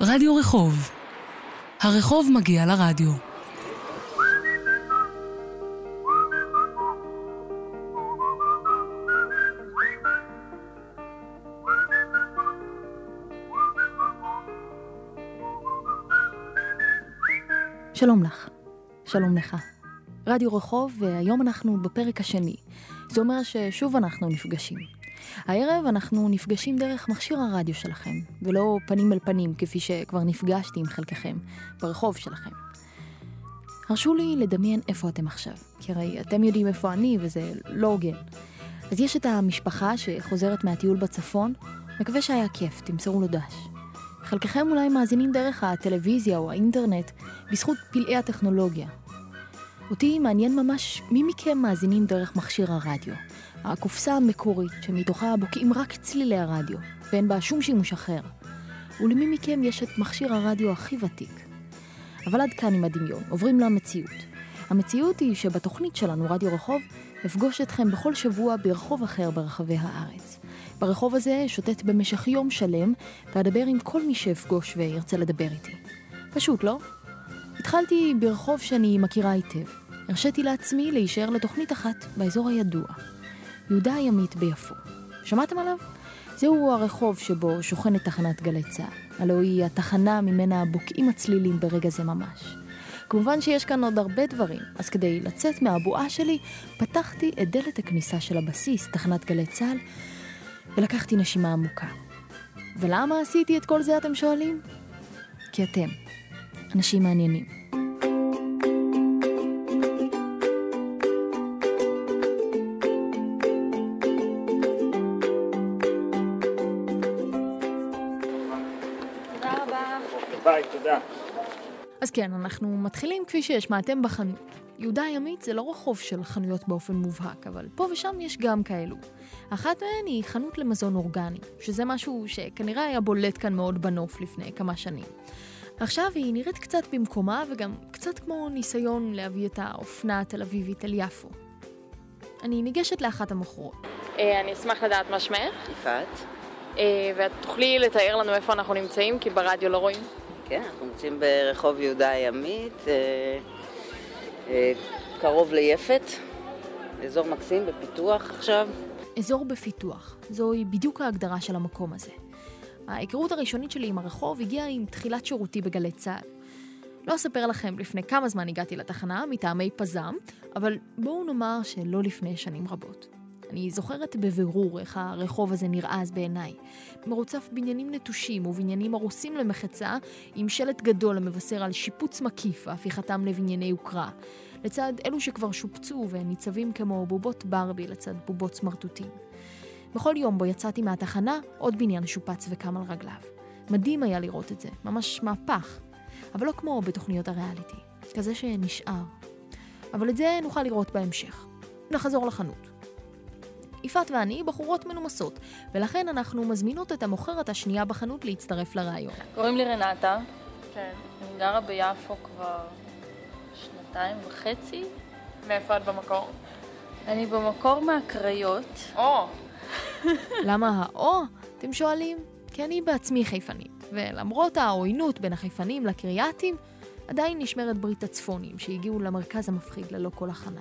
רדיו רחוב. הרחוב מגיע לרדיו. שלום לך. שלום לך. רדיו רחוב, והיום אנחנו בפרק השני. זה אומר ששוב אנחנו נפגשים. הערב אנחנו נפגשים דרך מכשיר הרדיו שלכם, ולא פנים אל פנים, כפי שכבר נפגשתי עם חלקכם, ברחוב שלכם. הרשו לי לדמיין איפה אתם עכשיו, כי הרי אתם יודעים איפה אני, וזה לא הוגן. אז יש את המשפחה שחוזרת מהטיול בצפון, מקווה שהיה כיף, תמסרו לו דש. חלקכם אולי מאזינים דרך הטלוויזיה או האינטרנט, בזכות פלאי הטכנולוגיה. אותי מעניין ממש מי מכם מאזינים דרך מכשיר הרדיו. הקופסה המקורית, שמתוכה בוקעים רק צלילי הרדיו, ואין בה שום שימוש אחר. ולמי מכם יש את מכשיר הרדיו הכי ותיק. אבל עד כאן עם הדמיון, עוברים למציאות. המציאות היא שבתוכנית שלנו, רדיו רחוב, אפגוש אתכם בכל שבוע ברחוב אחר ברחבי הארץ. ברחוב הזה שוטט במשך יום שלם, ואדבר עם כל מי שאפגוש וירצה לדבר איתי. פשוט, לא? התחלתי ברחוב שאני מכירה היטב. הרשיתי לעצמי להישאר לתוכנית אחת באזור הידוע. יהודה הימית ביפו. שמעתם עליו? זהו הרחוב שבו שוכנת תחנת גלי צה"ל. הלוא היא התחנה ממנה בוקעים הצלילים ברגע זה ממש. כמובן שיש כאן עוד הרבה דברים, אז כדי לצאת מהבועה שלי, פתחתי את דלת הכניסה של הבסיס, תחנת גלי צה"ל, ולקחתי נשימה עמוקה. ולמה עשיתי את כל זה, אתם שואלים? כי אתם, אנשים מעניינים. אז כן, אנחנו מתחילים כפי שהשמעתם בחנות. יהודה הימית זה לא רחוב של חנויות באופן מובהק, אבל פה ושם יש גם כאלו. אחת מהן היא חנות למזון אורגני, שזה משהו שכנראה היה בולט כאן מאוד בנוף לפני כמה שנים. עכשיו היא נראית קצת במקומה וגם קצת כמו ניסיון להביא את האופנה התל אביבית אל יפו. אני ניגשת לאחת המוכרות. אה, אני אשמח לדעת מה שמך, יפעת. אה, ואת תוכלי לתאר לנו איפה אנחנו נמצאים, כי ברדיו לא רואים. כן, אנחנו נמצאים ברחוב יהודה הימית, אה, אה, קרוב ליפת, אזור מקסים בפיתוח עכשיו. אזור בפיתוח, זוהי בדיוק ההגדרה של המקום הזה. ההיכרות הראשונית שלי עם הרחוב הגיעה עם תחילת שירותי בגלי צה"ל. לא אספר לכם לפני כמה זמן הגעתי לתחנה, מטעמי פזם, אבל בואו נאמר שלא לפני שנים רבות. אני זוכרת בבירור איך הרחוב הזה נראה אז בעיניי. מרוצף בניינים נטושים ובניינים הרוסים למחצה, עם שלט גדול המבשר על שיפוץ מקיף והפיכתם לבנייני יוקרה. לצד אלו שכבר שופצו וניצבים כמו בובות ברבי לצד בובות סמרטוטים. בכל יום בו יצאתי מהתחנה, עוד בניין שופץ וקם על רגליו. מדהים היה לראות את זה, ממש מהפך. אבל לא כמו בתוכניות הריאליטי, כזה שנשאר. אבל את זה נוכל לראות בהמשך. נחזור לחנות. יפעת ואני בחורות מנומסות, ולכן אנחנו מזמינות את המוכרת השנייה בחנות להצטרף לרעיון. קוראים לי רנטה, כן. אני גרה ביפו כבר שנתיים וחצי. מאיפה את במקור? אני במקור מהקריות. או, למה האו? אתם שואלים? כי אני בעצמי חיפנית, ולמרות העוינות בין החיפנים לקרייתים, עדיין נשמרת ברית הצפונים שהגיעו למרכז המפחיד ללא כל הכנה.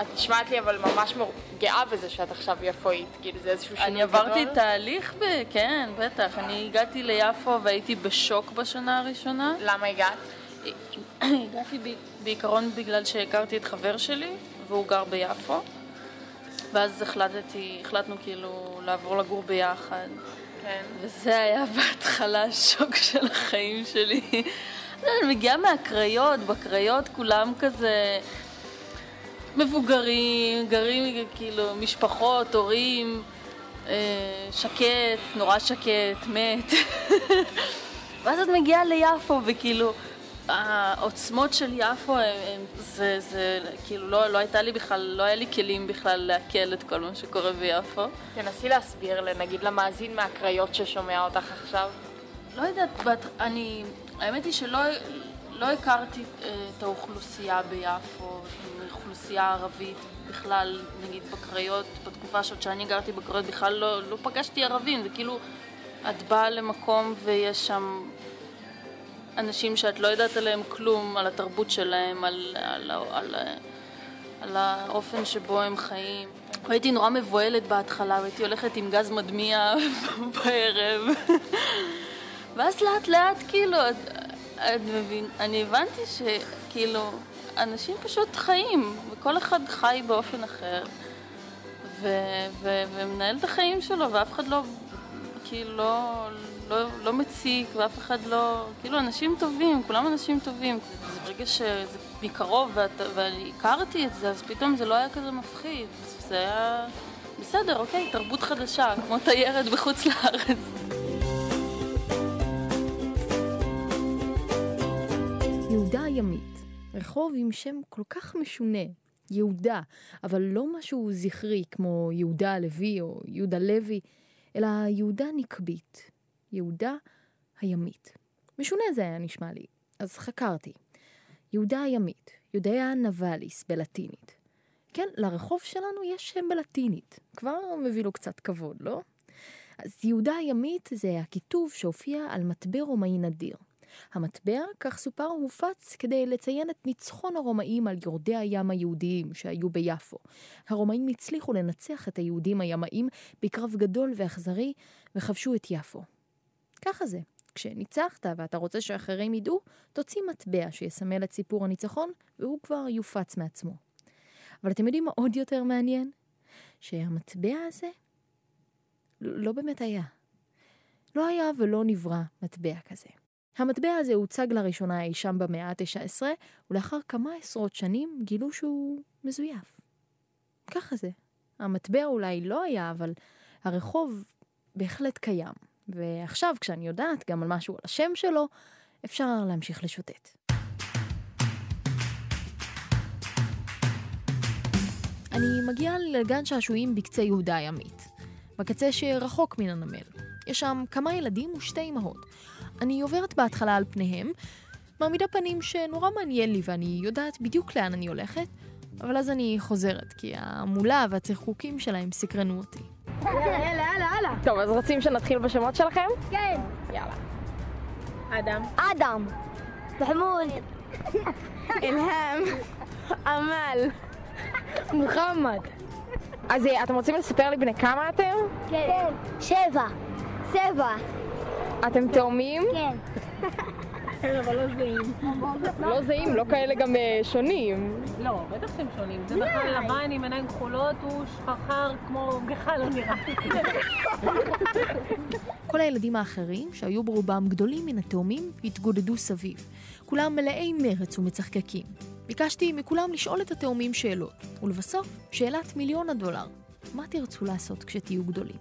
את נשמעת לי אבל ממש גאה בזה שאת עכשיו יפואית, כאילו זה איזשהו שינוי אני עברתי גדול. תהליך ב... כן, בטח. אני הגעתי ליפו והייתי בשוק בשנה הראשונה. למה הגעת? הגעתי בעיקרון בגלל שהכרתי את חבר שלי, והוא גר ביפו. ואז החלטתי, החלטנו כאילו לעבור לגור ביחד. כן. וזה היה בהתחלה השוק של החיים שלי. אני מגיעה מהקריות, בקריות כולם כזה מבוגרים, גרים כאילו משפחות, הורים, אה, שקט, נורא שקט, מת. ואז את מגיעה ליפו וכאילו העוצמות של יפו הם, הם, זה, זה כאילו לא, לא הייתה לי בכלל, לא היה לי כלים בכלל לעכל את כל מה שקורה ביפו. תנסי להסביר, נגיד למאזין מהקריות ששומע אותך עכשיו. לא יודעת, בת, אני, האמת היא שלא לא הכרתי אה, את האוכלוסייה ביפו, אוכלוסייה ערבית בכלל, נגיד בקריות, בתקופה שעוד שאני גרתי בקריות בכלל לא, לא פגשתי ערבים, זה כאילו, את באה למקום ויש שם אנשים שאת לא יודעת עליהם כלום, על התרבות שלהם, על, על, על, על, על האופן שבו הם חיים. והייתי נורא מבוהלת בהתחלה, והייתי הולכת עם גז מדמיע בערב. ואז לאט לאט כאילו, את, את מבין, אני הבנתי שכאילו, אנשים פשוט חיים, וכל אחד חי באופן אחר, ו, ו, ומנהל את החיים שלו, ואף אחד לא, כאילו, לא, לא, לא מציק, ואף אחד לא, כאילו, אנשים טובים, כולם אנשים טובים. ברגע שזה מקרוב, ואת, ואני הכרתי את זה, אז פתאום זה לא היה כזה מפחיד. זה היה בסדר, אוקיי, תרבות חדשה, כמו תיירת בחוץ לארץ. יהודה הימית, רחוב עם שם כל כך משונה, יהודה, אבל לא משהו זכרי כמו יהודה הלוי או יהודה לוי, אלא יהודה נקבית, יהודה הימית. משונה זה היה נשמע לי, אז חקרתי. יהודה הימית, יודעה נבליס בלטינית. כן, לרחוב שלנו יש שם בלטינית. כבר מביא לו קצת כבוד, לא? אז יהודה הימית זה הכיתוב שהופיע על מטבע רומאי נדיר. המטבע, כך סופר, הופץ כדי לציין את ניצחון הרומאים על יורדי הים היהודיים שהיו ביפו. הרומאים הצליחו לנצח את היהודים הימאים בקרב גדול ואכזרי, וכבשו את יפו. ככה זה. כשניצחת ואתה רוצה שאחרים ידעו, תוציא מטבע שיסמל את סיפור הניצחון, והוא כבר יופץ מעצמו. אבל אתם יודעים מה עוד יותר מעניין? שהמטבע הזה לא באמת היה. לא היה ולא נברא מטבע כזה. המטבע הזה הוצג לראשונה אי שם במאה ה-19, ולאחר כמה עשרות שנים גילו שהוא מזויף. ככה זה. המטבע אולי לא היה, אבל הרחוב בהחלט קיים. ועכשיו, כשאני יודעת גם על משהו על השם שלו, אפשר להמשיך לשוטט. אני מגיעה לגן שעשועים בקצה יהודה הימית, בקצה שרחוק מן הנמל. יש שם כמה ילדים ושתי אמהות. אני עוברת בהתחלה על פניהם, מעמידה פנים שנורא מעניין לי ואני יודעת בדיוק לאן אני הולכת, אבל אז אני חוזרת, כי המולה והצחקוקים שלהם סקרנו אותי. יאללה, יאללה, יאללה. טוב, אז רוצים שנתחיל בשמות שלכם? כן. יאללה. אדם. אדם. מחמוד. אלהם. עמל. מוחמד. אז אה, אתם רוצים לספר לי בני כמה אתם? כן. שבע. שבע. אתם תאומים? כן. לא זהים, לא כאלה גם אה, שונים. לא, בטח שהם שונים. זה בכלל לבן עם עיניים כחולות, הוא שחר כמו גחל, לא נראה. כל הילדים האחרים, שהיו ברובם גדולים מן התאומים, התגודדו סביב. כולם מלאי מרץ ומצחקקים. ביקשתי מכולם לשאול את התאומים שאלות, ולבסוף, שאלת מיליון הדולר. מה תרצו לעשות כשתהיו גדולים?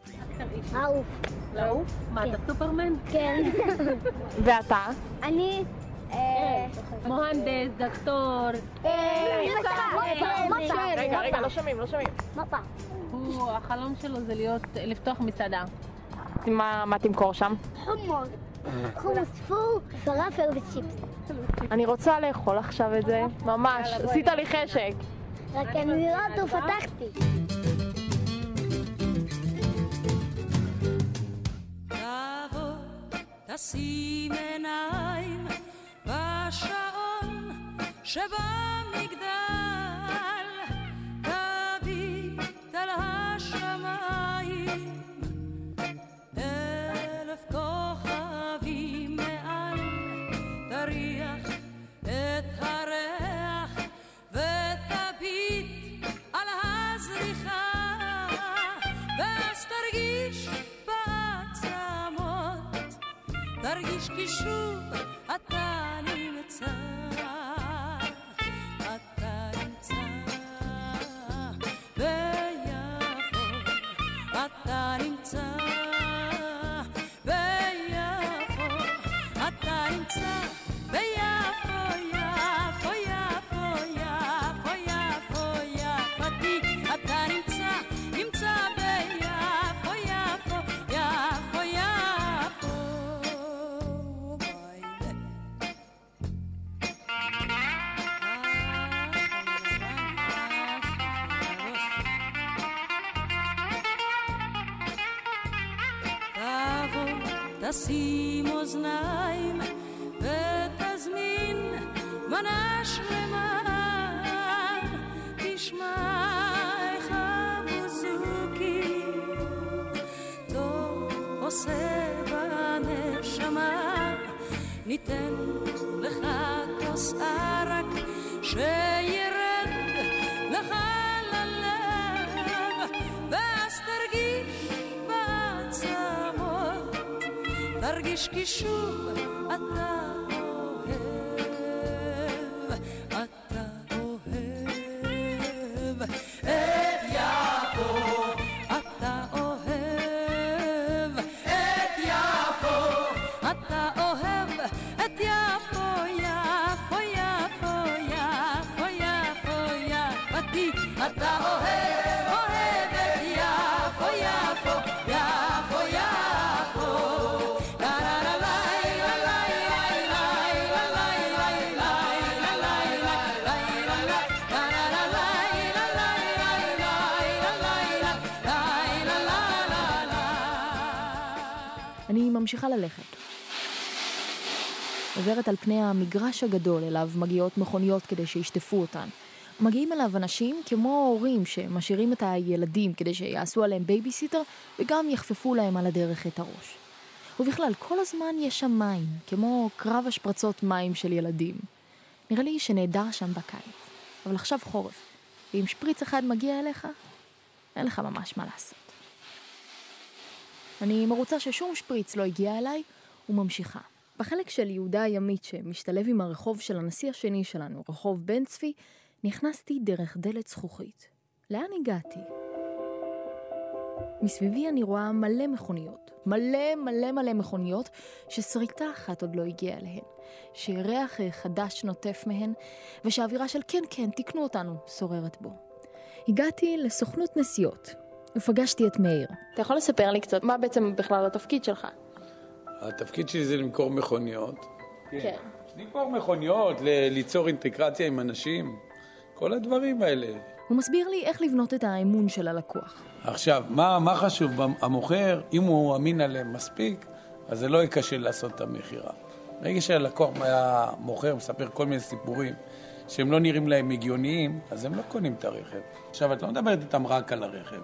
לעוף. לעוף? מה, אתה סופרמן? כן. ואתה? אני... אה, מוהנדס, דוקטור. רגע, רגע, לא שומעים, לא שומעים. מפה. החלום שלו זה להיות, לפתוח מסעדה. מה מה תמכור שם? חומוס. חומוס פור, פלאפל וצ'יפס. אני רוצה לאכול עכשיו את זה, ממש. עשית לי חשק. רק אני לא טוב פתחתי. תשים עיניים בשעון שבמגדל, תרגיש כי שוב אתה עוברת על פני המגרש הגדול אליו מגיעות מכוניות כדי שישטפו אותן. מגיעים אליו אנשים כמו הורים שמשאירים את הילדים כדי שיעשו עליהם בייביסיטר וגם יחפפו להם על הדרך את הראש. ובכלל, כל הזמן יש שם מים, כמו קרב השפרצות מים של ילדים. נראה לי שנהדר שם בקיץ, אבל עכשיו חורף, ואם שפריץ אחד מגיע אליך, אין לך ממש מה לעשות. אני מרוצה ששום שפריץ לא הגיע אליי, וממשיכה. בחלק של יהודה הימית שמשתלב עם הרחוב של הנשיא השני שלנו, רחוב בן צבי, נכנסתי דרך דלת זכוכית. לאן הגעתי? מסביבי אני רואה מלא מכוניות, מלא מלא מלא מכוניות ששריטה אחת עוד לא הגיעה אליהן, שריח חדש נוטף מהן, ושהאווירה של כן כן תקנו אותנו שוררת בו. הגעתי לסוכנות נסיעות, ופגשתי את מאיר. אתה יכול לספר לי קצת מה בעצם בכלל התפקיד שלך? התפקיד שלי זה למכור מכוניות. כן. למכור מכוניות, ל- ליצור אינטגרציה עם אנשים, כל הדברים האלה. הוא מסביר לי איך לבנות את האמון של הלקוח. עכשיו, מה, מה חשוב? המוכר, אם הוא אמין עליהם מספיק, אז זה לא יהיה קשה לעשות את המכירה. ברגע שהלקוח המוכר מספר כל מיני סיפורים שהם לא נראים להם הגיוניים, אז הם לא קונים את הרכב. עכשיו, את לא מדברת איתם רק על הרכב.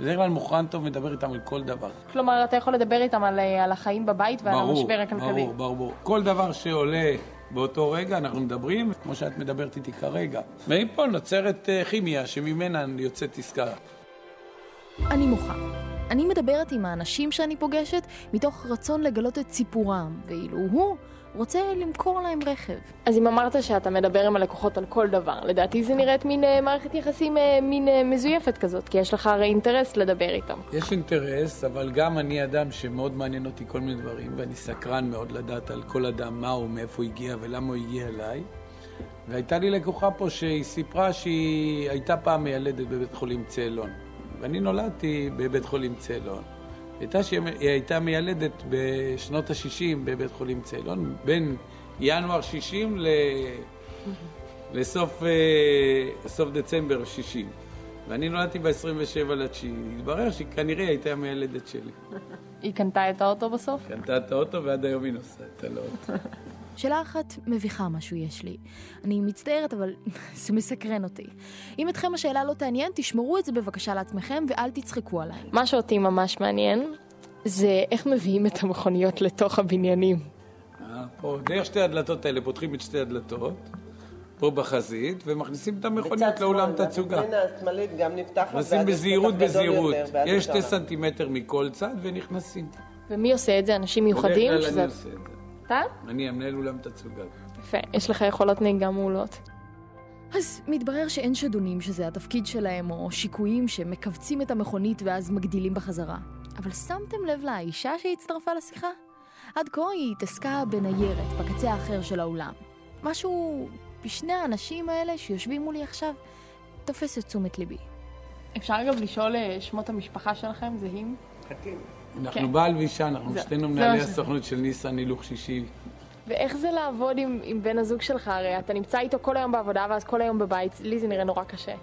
בדרך כלל מוכרן טוב מדבר איתם על כל דבר. כלומר, אתה יכול לדבר איתם על, אה, על החיים בבית ועל ברור, המשבר הכלכלי. ברור, ברור, ברור. כל דבר שעולה באותו רגע, אנחנו מדברים, כמו שאת מדברת איתי כרגע. מפה נוצרת אה, כימיה שממנה יוצאת עסקה. אני מוחה. אני מדברת עם האנשים שאני פוגשת מתוך רצון לגלות את סיפורם, ואילו הוא רוצה למכור להם רכב. אז אם אמרת שאתה מדבר עם הלקוחות על כל דבר, לדעתי זה נראית מין אה, מערכת יחסים אה, מין אה, מזויפת כזאת, כי יש לך הרי אינטרס לדבר איתם. יש אינטרס, אבל גם אני אדם שמאוד מעניין אותי כל מיני דברים, ואני סקרן מאוד לדעת על כל אדם מה הוא, מאיפה הוא הגיע ולמה הוא הגיע אליי. והייתה לי לקוחה פה שהיא סיפרה שהיא הייתה פעם מיילדת בבית חולים צאלון. ואני נולדתי בבית חולים צאלון. הייתה שהיא הייתה מיילדת בשנות ה-60 בבית חולים צאלון, בין ינואר 60 ל... לסוף אה, סוף דצמבר 60. ואני נולדתי ב-27 לתשיעי. התברר שכנראה היא הייתה המיילדת שלי. היא קנתה את האוטו בסוף? קנתה את האוטו ועד היום היא נוסעת על האוטו. שאלה אחת מביכה משהו יש לי. אני מצטערת, אבל זה מסקרן אותי. אם אתכם השאלה לא תעניין, תשמרו את זה בבקשה לעצמכם ואל תצחקו עליי. מה שאותי ממש מעניין, זה איך מביאים את המכוניות לתוך הבניינים. אה, פה, דרך שתי הדלתות האלה, פותחים את שתי הדלתות, פה בחזית, ומכניסים את המכוניות לאולם תצוגה. בצד השמאלית גם נפתחת, יש בזהירות בזהירות. יש שתי סנטימטר מכל צד ונכנסים. ומי עושה את זה? אנשים מיוחדים? בדרך כלל אני עושה את זה. אתה? אני המנהל אולם תצוגה. יפה, יש לך יכולות נהיגה מעולות. אז מתברר שאין שדונים שזה התפקיד שלהם, או שיקויים שמכווצים את המכונית ואז מגדילים בחזרה. אבל שמתם לב לאישה שהצטרפה לשיחה? עד כה היא התעסקה בניירת, בקצה האחר של האולם. משהו בשני האנשים האלה שיושבים מולי עכשיו תופס את תשומת ליבי. אפשר גם לשאול אה, שמות המשפחה שלכם זהים? אנחנו כן. בעל ואישה, אנחנו שתינו מנהלי הסוכנות של ניסן הילוך שישי. ואיך זה לעבוד עם, עם בן הזוג שלך? הרי אתה נמצא איתו כל היום בעבודה ואז כל היום בבית, לי זה נראה נורא קשה.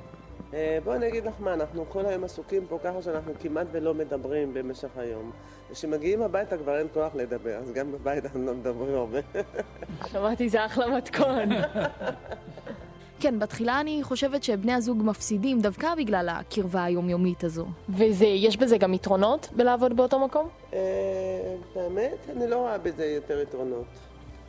אה, בואי אני אגיד לך מה, אנחנו כל היום עסוקים פה ככה שאנחנו כמעט ולא מדברים במשך היום. וכשמגיעים הביתה כבר אין כוח לדבר, אז גם בבית אנחנו לא מדברים הרבה. שמעתי, זה אחלה מתכון. כן, בתחילה אני חושבת שבני הזוג מפסידים דווקא בגלל הקרבה היומיומית הזו. ויש בזה גם יתרונות בלעבוד באותו מקום? אה, באמת? אני לא רואה בזה יותר יתרונות.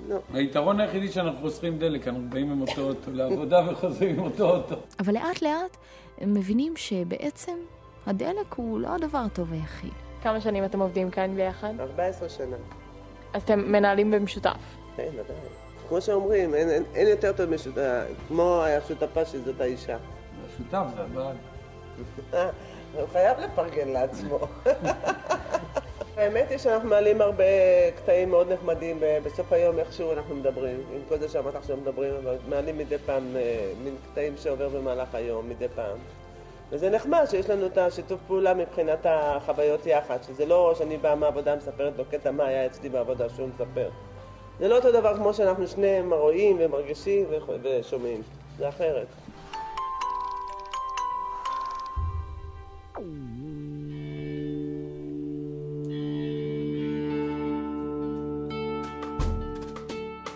לא. היתרון היחידי שאנחנו חוסכים דלק, אנחנו באים עם אותו אוטו לעבודה וחוזרים עם אותו אוטו. אבל לאט לאט הם מבינים שבעצם הדלק הוא לא הדבר הטוב היחיד. כמה שנים אתם עובדים כאן ביחד? 14 שנה. אז אתם מנהלים במשותף? כן, ודאי. כמו שאומרים, אין, אין, אין יותר טוב משותף, כמו השותפה שזאת האישה. השותף זה הבעל. הוא חייב לפרגן לעצמו. האמת היא שאנחנו מעלים הרבה קטעים מאוד נחמדים, בסוף היום איכשהו אנחנו מדברים, עם כל זה שאמרת עכשיו מדברים, אבל מעלים מדי פעם אה, מין קטעים שעובר במהלך היום, מדי פעם. וזה נחמד שיש לנו את השיתוף פעולה מבחינת החוויות יחד, שזה לא שאני באה מהעבודה מספרת לו קטע מה היה אצלי בעבודה שהוא מספר. זה לא אותו דבר כמו שאנחנו שניהם רואים ומרגישים ושומעים, זה אחרת.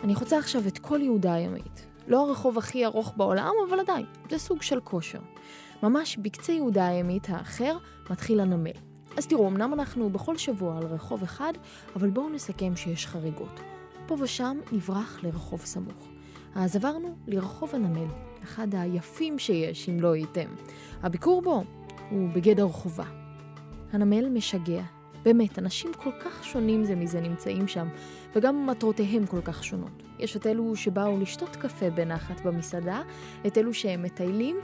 אני חוצה עכשיו את כל יהודה הימית. לא הרחוב הכי ארוך בעולם, אבל עדיין, זה סוג של כושר. ממש בקצה יהודה הימית האחר מתחיל הנמל. אז תראו, אמנם אנחנו בכל שבוע על רחוב אחד, אבל בואו נסכם שיש חריגות. פה ושם נברח לרחוב סמוך. אז עברנו לרחוב הנמל, אחד היפים שיש, אם לא הייתם. הביקור בו הוא בגדר חובה. הנמל משגע. באמת, אנשים כל כך שונים זה מזה נמצאים שם, וגם מטרותיהם כל כך שונות. יש את אלו שבאו לשתות קפה בנחת במסעדה, את אלו שהם מטיילים,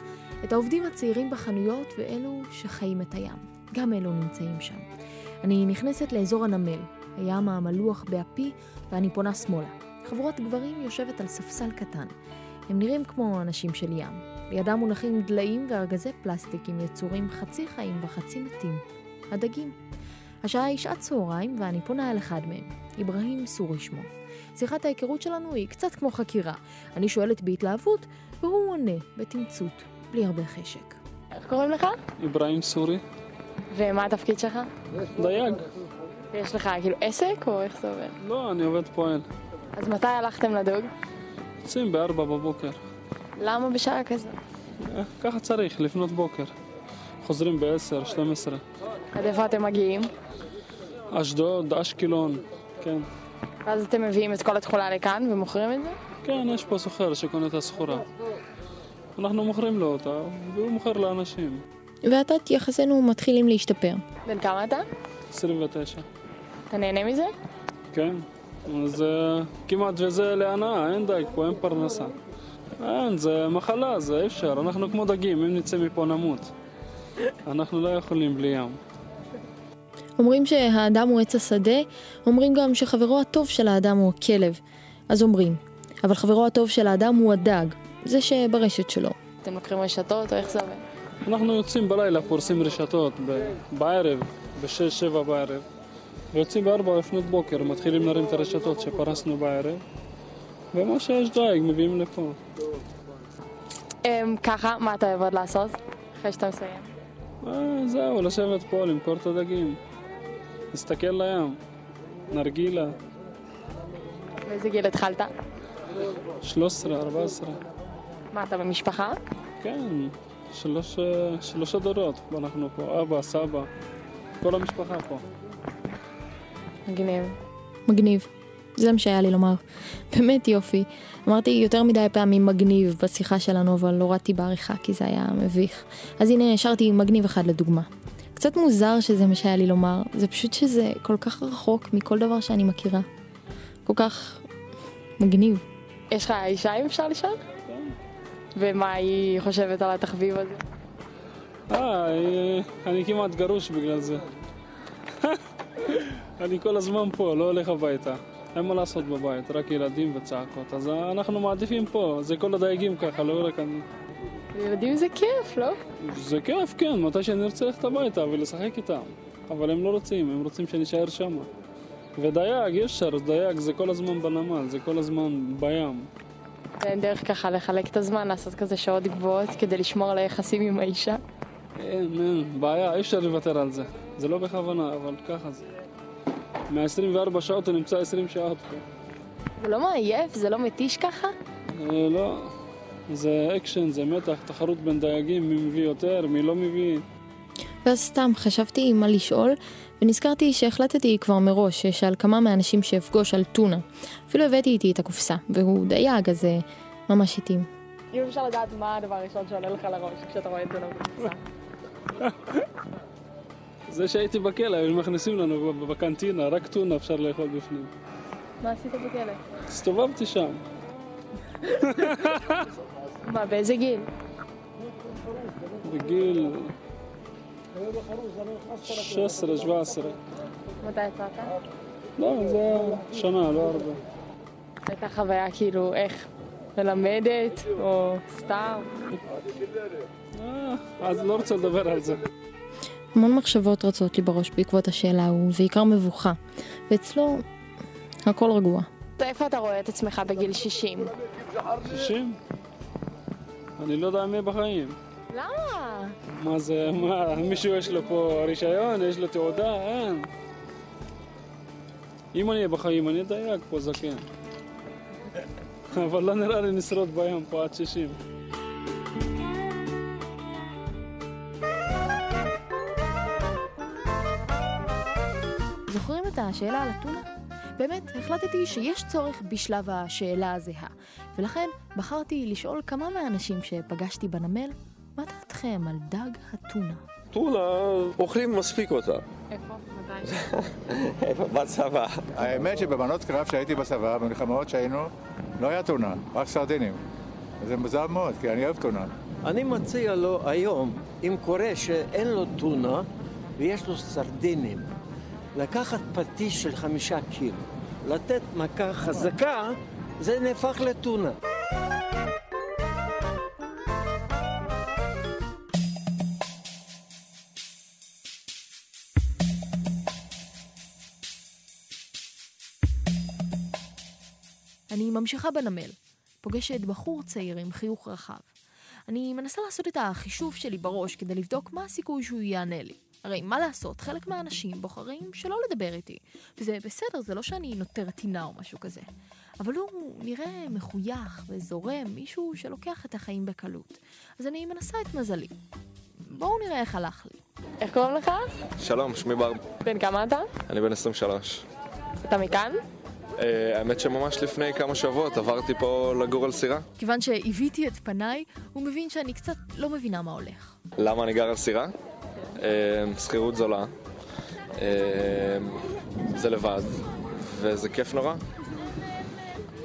את העובדים הצעירים בחנויות ואלו שחיים את הים. גם אלו נמצאים שם. אני נכנסת לאזור הנמל, הים המלוח באפי, ואני פונה שמאלה. חבורת גברים יושבת על ספסל קטן. הם נראים כמו אנשים של ים. לידם מונחים דליים וארגזי פלסטיק עם יצורים חצי חיים וחצי מתים. הדגים. השעה היא שעת צהריים ואני פונה אל אחד מהם, אברהים סורי שמו. שיחת ההיכרות שלנו היא קצת כמו חקירה. אני שואלת בהתלהבות, והוא עונה בתמצות, בלי הרבה חשק. איך קוראים לך? אברהים סורי. ומה התפקיד שלך? דייג. יש לך כאילו עסק או איך זה עובד? לא, אני עובד פועל. אז מתי הלכתם לדוג? יוצאים בארבע בבוקר. למה בשעה כזו? אה, ככה צריך, לפנות בוקר. חוזרים בעשר, 12. עד איפה אתם מגיעים? אשדוד, אשקלון, כן. ואז אתם מביאים את כל התכולה לכאן ומוכרים את זה? כן, יש פה סוחר שקונה את הסחורה. אנחנו מוכרים לו אותה, והוא מוכר לאנשים. ועתת יחסינו מתחילים להשתפר. בן כמה אתה? 29. אתה נהנה מזה? כן. אז uh, כמעט וזה להנאה, אין דייג פה, אין פרנסה. אין, זה מחלה, זה אי אפשר. אנחנו כמו דגים, אם נצא מפה נמות. אנחנו לא יכולים בלי ים. אומרים שהאדם הוא עץ השדה, אומרים גם שחברו הטוב של האדם הוא הכלב. אז אומרים, אבל חברו הטוב של האדם הוא הדג, זה שברשת שלו. אתם לוקחים רשתות או איך זה עובד? אנחנו יוצאים בלילה, פורסים רשתות, ב- בערב, בשש, שבע בערב, ויוצאים בארבע לפנות בוקר, מתחילים להרים את הרשתות שפרסנו בערב, ומה שיש דייג מביאים לפה. אמ, ככה, מה אתה אוהב עוד לעשות? אחרי שאתה מסיים. אה, זהו, לשבת פה, למכור את הדגים. להסתכל לים, נרגילה, באיזה גיל התחלת? 13, 14. מה, אתה במשפחה? כן, שלוש, אה, שלושה דורות אנחנו פה, אבא, סבא, כל המשפחה פה. מגניב. מגניב. זה מה שהיה לי לומר. באמת יופי. אמרתי יותר מדי פעמים מגניב בשיחה שלנו, אבל לא הורדתי בעריכה כי זה היה מביך. אז הנה השארתי מגניב אחד לדוגמה. קצת מוזר שזה מה שהיה לי לומר, זה פשוט שזה כל כך רחוק מכל דבר שאני מכירה. כל כך מגניב. יש לך אישה אם אפשר לשאול? כן. ומה היא חושבת על התחביב הזה? אה, אה, אני כמעט גרוש בגלל זה. אני כל הזמן פה, לא הולך הביתה. אין מה לעשות בבית, רק ילדים וצעקות. אז אנחנו מעדיפים פה, זה כל הדייגים ככה, לא רק אני. ילדים זה כיף, לא? זה כיף, כן, מתי שאני רוצה ללכת הביתה ולשחק איתם. אבל הם לא רוצים, הם רוצים שאני אשאר שם. ודייג, אי אפשר, דייג זה כל הזמן בנמל, זה כל הזמן בים. אין דרך ככה לחלק את הזמן, לעשות כזה שעות גבוהות כדי לשמור על היחסים עם האישה. אין, אין, בעיה, אי אפשר לוותר על זה. זה לא בכוונה, אבל ככה זה. מה-24 שעות הוא נמצא 20 שעות פה. זה לא מעייף? זה לא מתיש ככה? אה, לא, זה אקשן, זה מתח, תחרות בין דייגים, מי מביא יותר, מי לא מביא. ואז סתם חשבתי מה לשאול, ונזכרתי שהחלטתי כבר מראש שאשאל כמה מהאנשים שאפגוש על טונה. אפילו הבאתי איתי את הקופסה, והוא דייג, אז זה ממש התאים. אם אפשר לדעת מה הדבר הראשון שעולה לך לראש כשאתה רואה את זה בקופסה. זה שהייתי בכלא, היו מכניסים לנו בקנטינה, רק טונה אפשר לאכול בפנים. מה עשית בכלא? הסתובבתי שם. מה, באיזה גיל? בגיל 16, 17. מתי יצאת? לא, זה שנה, לא הרבה. הייתה חוויה כאילו איך? מלמדת או סתם? אה, אז לא רוצה לדבר על זה. המון מחשבות רצות לי בראש בעקבות השאלה ההוא, ועיקר מבוכה. ואצלו הכל רגוע. איפה אתה רואה את עצמך בגיל 60? 60? אני לא יודע יהיה בחיים. למה? מה זה, מה, מישהו יש לו פה רישיון, יש לו תעודה? אין. אם אני אהיה בחיים, אני אדייק פה זקן. אבל לא נראה לי נשרוד בים פה עד 60. את השאלה על אתונה? באמת, החלטתי שיש צורך בשלב השאלה הזהה, ולכן בחרתי לשאול כמה מהאנשים שפגשתי בנמל, מה דעתכם על דג הטונה? טונה, אוכלים מספיק אותה. איפה? מתי? איפה? בצבא. האמת שבבנות קרב שהייתי בצבא, במלחמות שהיינו, לא היה טונה, רק סרדינים. זה מוזר מאוד, כי אני אוהב טונה. אני מציע לו היום, אם קורה שאין לו טונה ויש לו סרדינים, לקחת פטיש של חמישה קילו, לתת מכה חזקה, זה נהפך לטונה. אני ממשיכה בנמל, פוגשת בחור צעיר עם חיוך רחב. אני מנסה לעשות את החישוב שלי בראש כדי לבדוק מה הסיכוי שהוא יענה לי. הרי מה לעשות, חלק מהאנשים בוחרים שלא לדבר איתי. וזה בסדר, זה לא שאני נותרת טינה או משהו כזה. אבל הוא נראה מחוייך וזורם, מישהו שלוקח את החיים בקלות. אז אני מנסה את מזלי. בואו נראה איך הלך לי. איך קוראים לך? שלום, שמי בר. בן כמה אתה? אני בן 23. אתה מכאן? Uh, האמת שממש לפני כמה שבועות עברתי פה לגור על סירה. כיוון שהביתי את פניי, הוא מבין שאני קצת לא מבינה מה הולך. למה אני גר על סירה? Uh, שכירות זולה. Uh, זה לבד, וזה כיף נורא.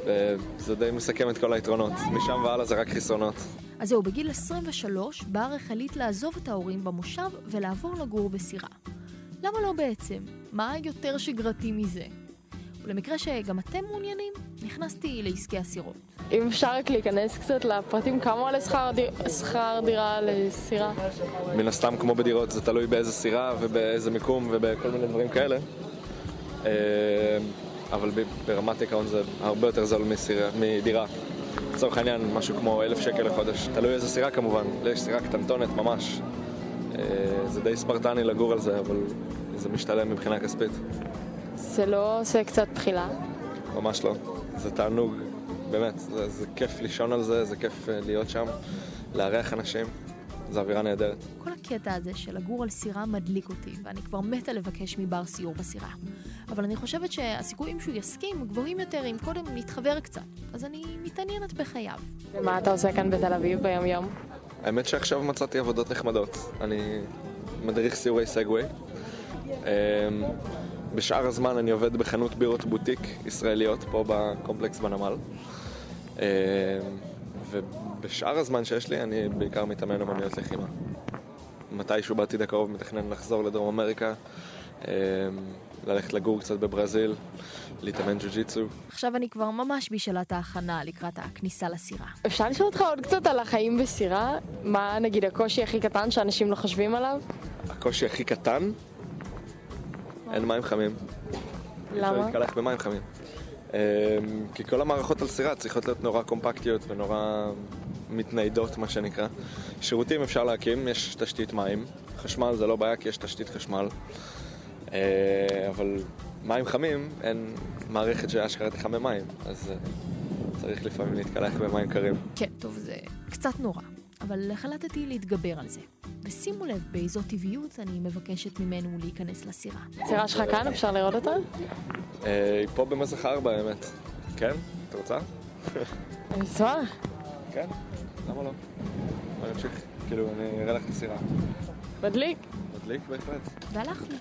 וזה די מסכם את כל היתרונות. משם והלאה זה רק חסרונות. אז זהו, בגיל 23, בר החליט לעזוב את ההורים במושב ולעבור לגור בסירה. למה לא בעצם? מה יותר שגרתי מזה? ולמקרה שגם אתם מעוניינים, נכנסתי לעסקי הסירות. אם אפשר רק להיכנס קצת לפרטים, כמה עולה שכר, דיר... שכר דירה לסירה? מן הסתם כמו בדירות, זה תלוי באיזה סירה ובאיזה מיקום ובכל מיני דברים כאלה. אבל ברמת עיקרון זה הרבה יותר זול מסירה, מדירה. לצורך העניין, משהו כמו אלף שקל לחודש. תלוי איזה סירה כמובן, יש סירה קטנטונת ממש. זה די ספרטני לגור על זה, אבל זה משתלם מבחינה כספית. זה לא עושה קצת תחילה? ממש לא. זה תענוג, באמת. זה, זה כיף לישון על זה, זה כיף להיות שם, לארח אנשים. זו אווירה נהדרת. כל הקטע הזה של לגור על סירה מדליק אותי, ואני כבר מתה לבקש מבר סיור בסירה. אבל אני חושבת שהסיכויים שהוא יסכים גבוהים יותר אם קודם נתחבר קצת, אז אני מתעניינת בחייו. ומה אתה עושה כאן בתל אביב ביום יום? האמת שעכשיו מצאתי עבודות נחמדות. אני מדריך סיורי סגווי. בשאר הזמן אני עובד בחנות בירות בוטיק ישראליות פה בקומפלקס בנמל. ובשאר הזמן שיש לי אני בעיקר מתאמן אמנויות לחימה. מתישהו בעתיד הקרוב מתכנן לחזור לדרום אמריקה, ללכת לגור קצת בברזיל, להתאמן ג'ו-ג'יצו. עכשיו אני כבר ממש בשאלת ההכנה לקראת הכניסה לסירה. אפשר לשאול אותך עוד קצת על החיים בסירה? מה נגיד הקושי הכי קטן שאנשים לא חושבים עליו? הקושי הכי קטן? אין מים חמים. למה? אפשר להתקלח במים חמים. אמ, כי כל המערכות על סירה צריכות להיות נורא קומפקטיות ונורא מתניידות, מה שנקרא. שירותים אפשר להקים, יש תשתית מים. חשמל זה לא בעיה כי יש תשתית חשמל. אה, אבל מים חמים, אין מערכת שאשכרה תחמם מים. אז אה, צריך לפעמים להתקלח במים קרים. כן, טוב, זה קצת נורא, אבל החלטתי להתגבר על זה. ושימו לב באיזו טבעיות אני מבקשת ממנו להיכנס לסירה. הסירה שלך כאן, אפשר לראות אותה? אה, היא פה במזח ארבע, האמת. כן? את רוצה? אני אשמח. כן? למה לא? בואי נמשיך. כאילו, אני אראה לך את הסירה. מדליק. מדליק בהחלט. והלכנו.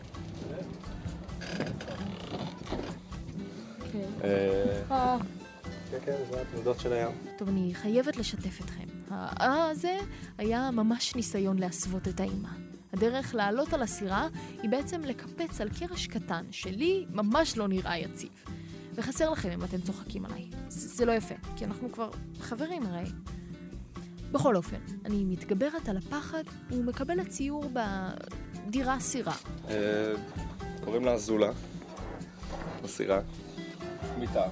אה, כן, כן, זה התנודות של הים. טוב, אני חייבת לשתף אתכם. האה הזה היה ממש ניסיון להסוות את האימה. הדרך לעלות על הסירה היא בעצם לקפץ על קרש קטן, שלי ממש לא נראה יציב. וחסר לכם אם אתם צוחקים עליי. זה, זה לא יפה, כי אנחנו כבר חברים הרי. בכל אופן, אני מתגברת על הפחד ומקבלת ציור בדירה סירה. אה, קוראים לה זולה, בסירה. מיטה,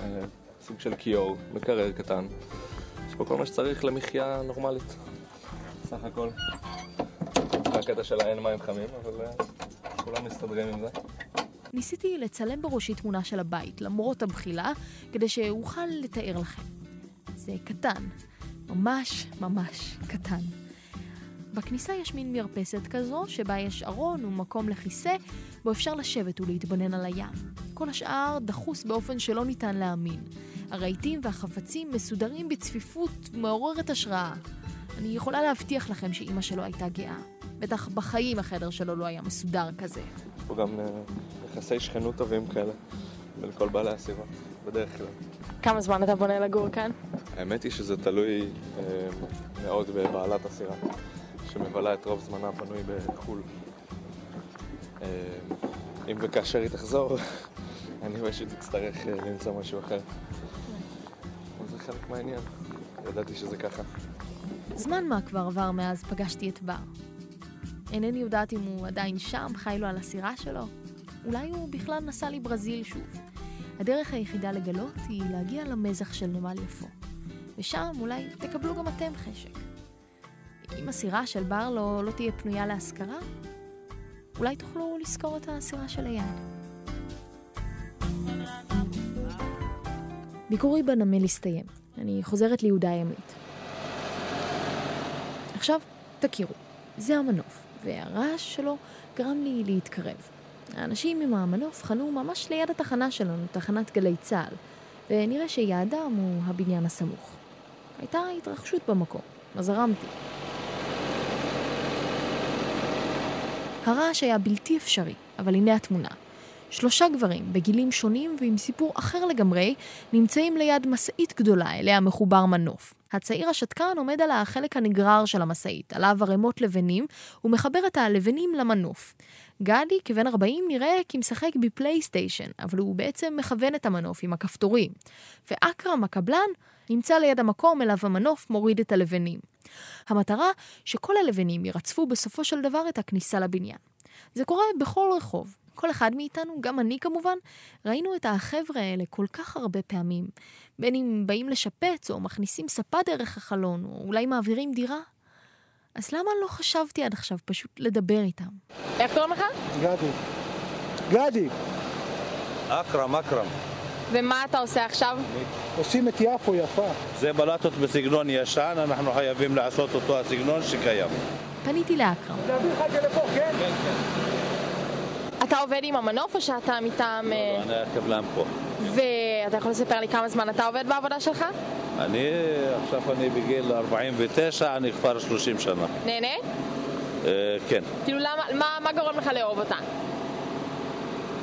אה, סוג של כיור, מקרר קטן. יש פה כל מה שצריך למחיה נורמלית, סך הכל. זה הקטע של האין מים חמים, אבל אה, כולם מסתדרים עם זה. ניסיתי לצלם בראשי תמונה של הבית, למרות הבחילה, כדי שאוכל לתאר לכם. זה קטן, ממש ממש קטן. בכניסה יש מין מרפסת כזו, שבה יש ארון ומקום לכיסא, בו אפשר לשבת ולהתבונן על הים. כל השאר דחוס באופן שלא ניתן להאמין. הרהיטים והחפצים מסודרים בצפיפות מעוררת השראה. אני יכולה להבטיח לכם שאימא שלו הייתה גאה. בטח בחיים החדר שלו לא היה מסודר כזה. יש פה גם אה, יחסי שכנות טובים כאלה בין כל בעלי הסירה, בדרך כלל. כמה זמן אתה בונה לגור כאן? האמת היא שזה תלוי אה, מאוד בבעלת הסירה, שמבלה את רוב זמנה הפנוי בחו"ל. אה, אם וכאשר היא תחזור, אני פשוט אצטרך אה, למצוא משהו אחר. חלק מהעניין, ידעתי שזה ככה. זמן מה כבר עבר מאז פגשתי את בר. אינני יודעת אם הוא עדיין שם, חי לו על הסירה שלו. אולי הוא בכלל נסע לברזיל שוב. הדרך היחידה לגלות היא להגיע למזח של נמל יפו. ושם אולי תקבלו גם אתם חשק. אם הסירה של בר לא, לא תהיה פנויה להשכרה, אולי תוכלו לשכור את הסירה של היד. ביקורי בנמל הסתיים. אני חוזרת ליהודה הימית. עכשיו, תכירו, זה המנוף, והרעש שלו גרם לי להתקרב. האנשים עם המנוף חנו ממש ליד התחנה שלנו, תחנת גלי צה"ל, ונראה שיעדם הוא הבניין הסמוך. הייתה התרחשות במקום, אז הרמתי. הרעש היה בלתי אפשרי, אבל הנה התמונה. שלושה גברים, בגילים שונים ועם סיפור אחר לגמרי, נמצאים ליד משאית גדולה אליה מחובר מנוף. הצעיר השתקן עומד על החלק הנגרר של המשאית, עליו ערימות לבנים, ומחבר את הלבנים למנוף. גדי, כבן 40, נראה כי משחק בפלייסטיישן, אבל הוא בעצם מכוון את המנוף עם הכפתורים. ואכרם, הקבלן, נמצא ליד המקום אליו המנוף מוריד את הלבנים. המטרה שכל הלבנים ירצפו בסופו של דבר את הכניסה לבניין. זה קורה בכל רחוב. כל אחד מאיתנו, גם אני כמובן, ראינו את החבר'ה האלה כל כך הרבה פעמים. בין אם באים לשפץ, או מכניסים ספה דרך החלון, או אולי מעבירים דירה. אז למה לא חשבתי עד עכשיו פשוט לדבר איתם? איך קוראים לך? גדי. גדי! אכרם, אכרם. ומה אתה עושה עכשיו? עושים את יפו יפה. זה בלטות בסגנון ישן, אנחנו חייבים לעשות אותו הסגנון שקיים. פניתי לאכרם. להביא לך את זה לפה, כן? כן, כן. אתה עובד עם המנוף או שאתה מטעם... אה, אני הקבלן פה. ואתה יכול לספר לי כמה זמן אתה עובד בעבודה שלך? אני, עכשיו אני בגיל 49, אני כבר 30 שנה. נהנה? אה, כן. כאילו למה, מה, מה גורם לך לאהוב אותה?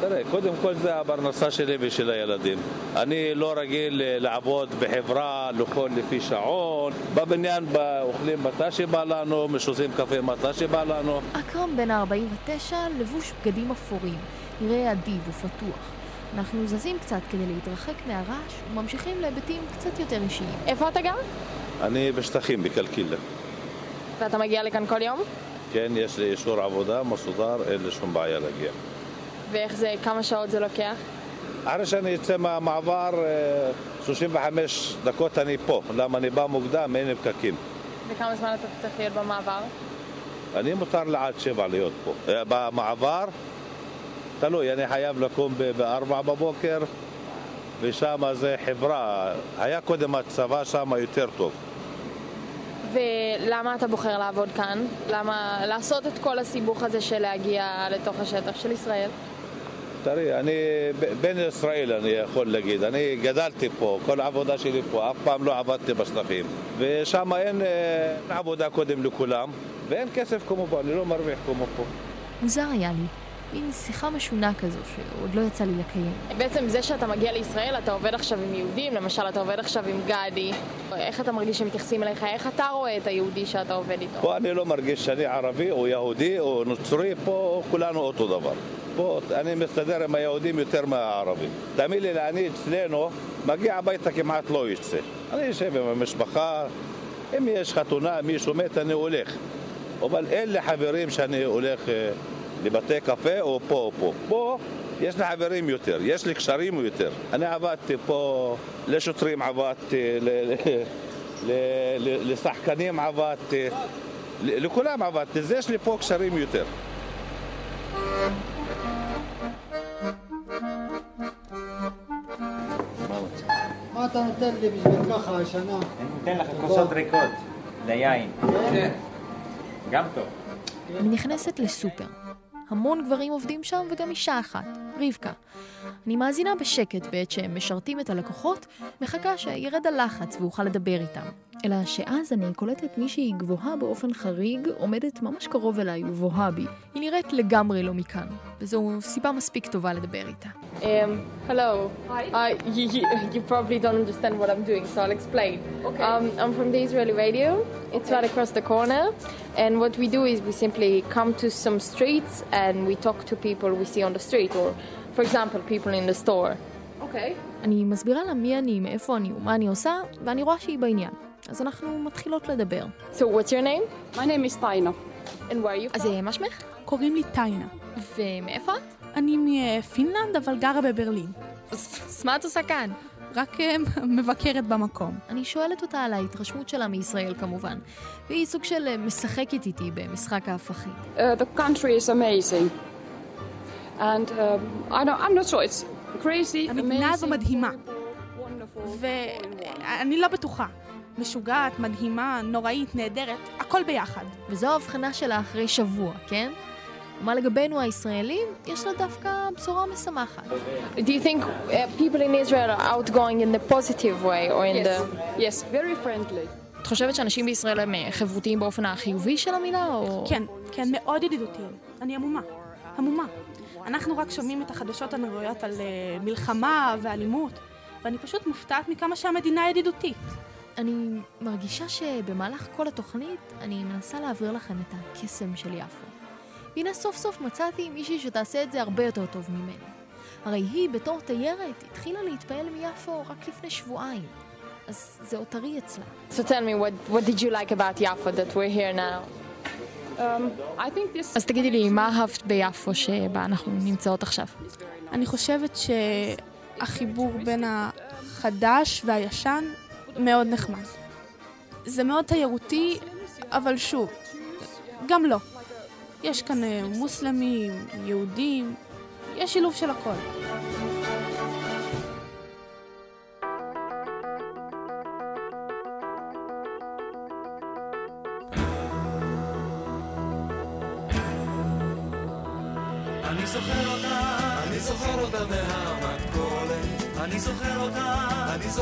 תראה, קודם כל זה הפרנסה שלי ושל הילדים. אני לא רגיל אה, לעבוד בחברה, לאכול לפי שעון. בבניין אוכלים מתי שבא לנו, משוזים קפה מתי שבא לנו. אכרם בן ה-49 לבוש בגדים אפורים, נראה אדיב ופתוח. אנחנו זזים קצת כדי להתרחק מהרעש וממשיכים להיבטים קצת יותר אישיים. איפה אתה גר? אני בשטחים, בקלקילה. ואתה מגיע לכאן כל יום? כן, יש לי אישור עבודה מסודר, אין לי שום בעיה להגיע. ואיך זה, כמה שעות זה לוקח? אחרי שאני אצא מהמעבר, אה, 35 דקות אני פה. למה אני בא מוקדם, אין לי פקקים. וכמה זמן אתה צריך להיות במעבר? אני מותר לי עד שבע להיות פה. אה, במעבר, תלוי, אני חייב לקום ב- בארבע בבוקר, ושם זה חברה. היה קודם הצבא שם יותר טוב. ולמה אתה בוחר לעבוד כאן? למה לעשות את כל הסיבוך הזה של להגיע לתוך השטח של ישראל? תראי, אני בן ישראל, אני יכול להגיד. אני גדלתי פה, כל העבודה שלי פה, אף פעם לא עבדתי בשטחים. ושם אין אה, עבודה קודם לכולם, ואין כסף כמו פה, אני לא מרוויח כמו פה. מוזר היה לי, מין שיחה משונה כזו שעוד לא יצא לי לקיים. בעצם זה שאתה מגיע לישראל, אתה עובד עכשיו עם יהודים, למשל אתה עובד עכשיו עם גדי. איך אתה מרגיש שמתייחסים אליך? איך אתה רואה את היהודי שאתה עובד איתו? פה אני לא מרגיש שאני ערבי או יהודי או נוצרי, פה כולנו אותו דבר. פה אני מסתדר עם היהודים יותר מהערבים. תאמין לי, אני אצלנו, מגיע הביתה כמעט לא יוצא. אני יושב עם המשפחה, אם יש חתונה, מישהו מת, אני הולך. אבל אין לי חברים שאני הולך אה, לבתי קפה או פה או פה. פה יש לי חברים יותר, יש לי קשרים יותר. אני עבדתי פה, לשוטרים עבדתי, ל- ל- ל- לשחקנים עבדתי, לכולם עבדתי, זה יש לי פה קשרים יותר. מה אתה נותן לי בשביל ככה השנה? אני נותן לך כוסות ריקות ליין. כן. גם טוב. אני נכנסת לסופר. המון גברים עובדים שם וגם אישה אחת, רבקה. אני מאזינה בשקט בעת שהם משרתים את הלקוחות, מחכה שירד הלחץ ואוכל לדבר איתם. אלא שאז אני קולטת מישהי גבוהה באופן חריג, עומדת ממש קרוב אליי ובוהה בי. היא נראית לגמרי לא מכאן, וזו סיבה מספיק טובה לדבר איתה. Um, hello. Hi. Uh, you, you, you probably don't understand what I'm doing, so I'll explain. Okay. Um, I'm from the Israeli radio. It's right across the corner. And what we do is we simply come to some streets and we talk to people we see on the street, or, for example, people in the store. אוקיי. אני מסבירה לה מי אני, מאיפה אני ומה אני עושה, ואני רואה שהיא בעניין. אז אנחנו מתחילות לדבר. So what's your name? My name is Taina. And where are you אז אה, מה שמך? קוראים לי טיינה. ומאיפה את? אני מפינלנד, אבל גרה בברלין. אז מה את עושה כאן? רק אה, מבקרת במקום. אני שואלת אותה על ההתרשמות שלה מישראל כמובן, והיא סוג של אה, משחקת איתי במשחק ההפכים. Uh, the country is amazing. And um, I don't, I'm not sure, it's crazy, המדינה הזו מדהימה. ואני לא בטוחה. משוגעת, מדהימה, נוראית, נהדרת, הכל ביחד. וזו ההבחנה שלה אחרי שבוע, כן? ומה לגבינו הישראלים? יש לה דווקא בשורה משמחת. Do you think uh, people in Israel are outgoing in the positive way or in Yes. the... Yes, very friendly. את חושבת שאנשים בישראל הם אה, חברותיים באופן החיובי של המילה, או... כן, כן, מאוד ידידותיים. אני המומה. המומה. אנחנו רק שומעים את החדשות הנוראיות על uh, מלחמה ואלימות, ואני פשוט מופתעת מכמה שהמדינה ידידותית. אני מרגישה שבמהלך כל התוכנית אני מנסה להעביר לכם את הקסם של יפו. והנה סוף סוף מצאתי מישהי שתעשה את זה הרבה יותר טוב ממני. הרי היא בתור תיירת התחילה להתפעל מיפו רק לפני שבועיים. אז זה עוד טרי אצלה. So tell me, what, what did you like about Yafo that we're here now? Um, I think this... אז תגידי לי, מה אהבת ביפו שבה אנחנו נמצאות עכשיו? אני חושבת שהחיבור בין החדש והישן מאוד נחמד. זה מאוד תיירותי, אבל שוב, גם לא. יש כאן אה, מוסלמים, יהודים, יש שילוב של הכל.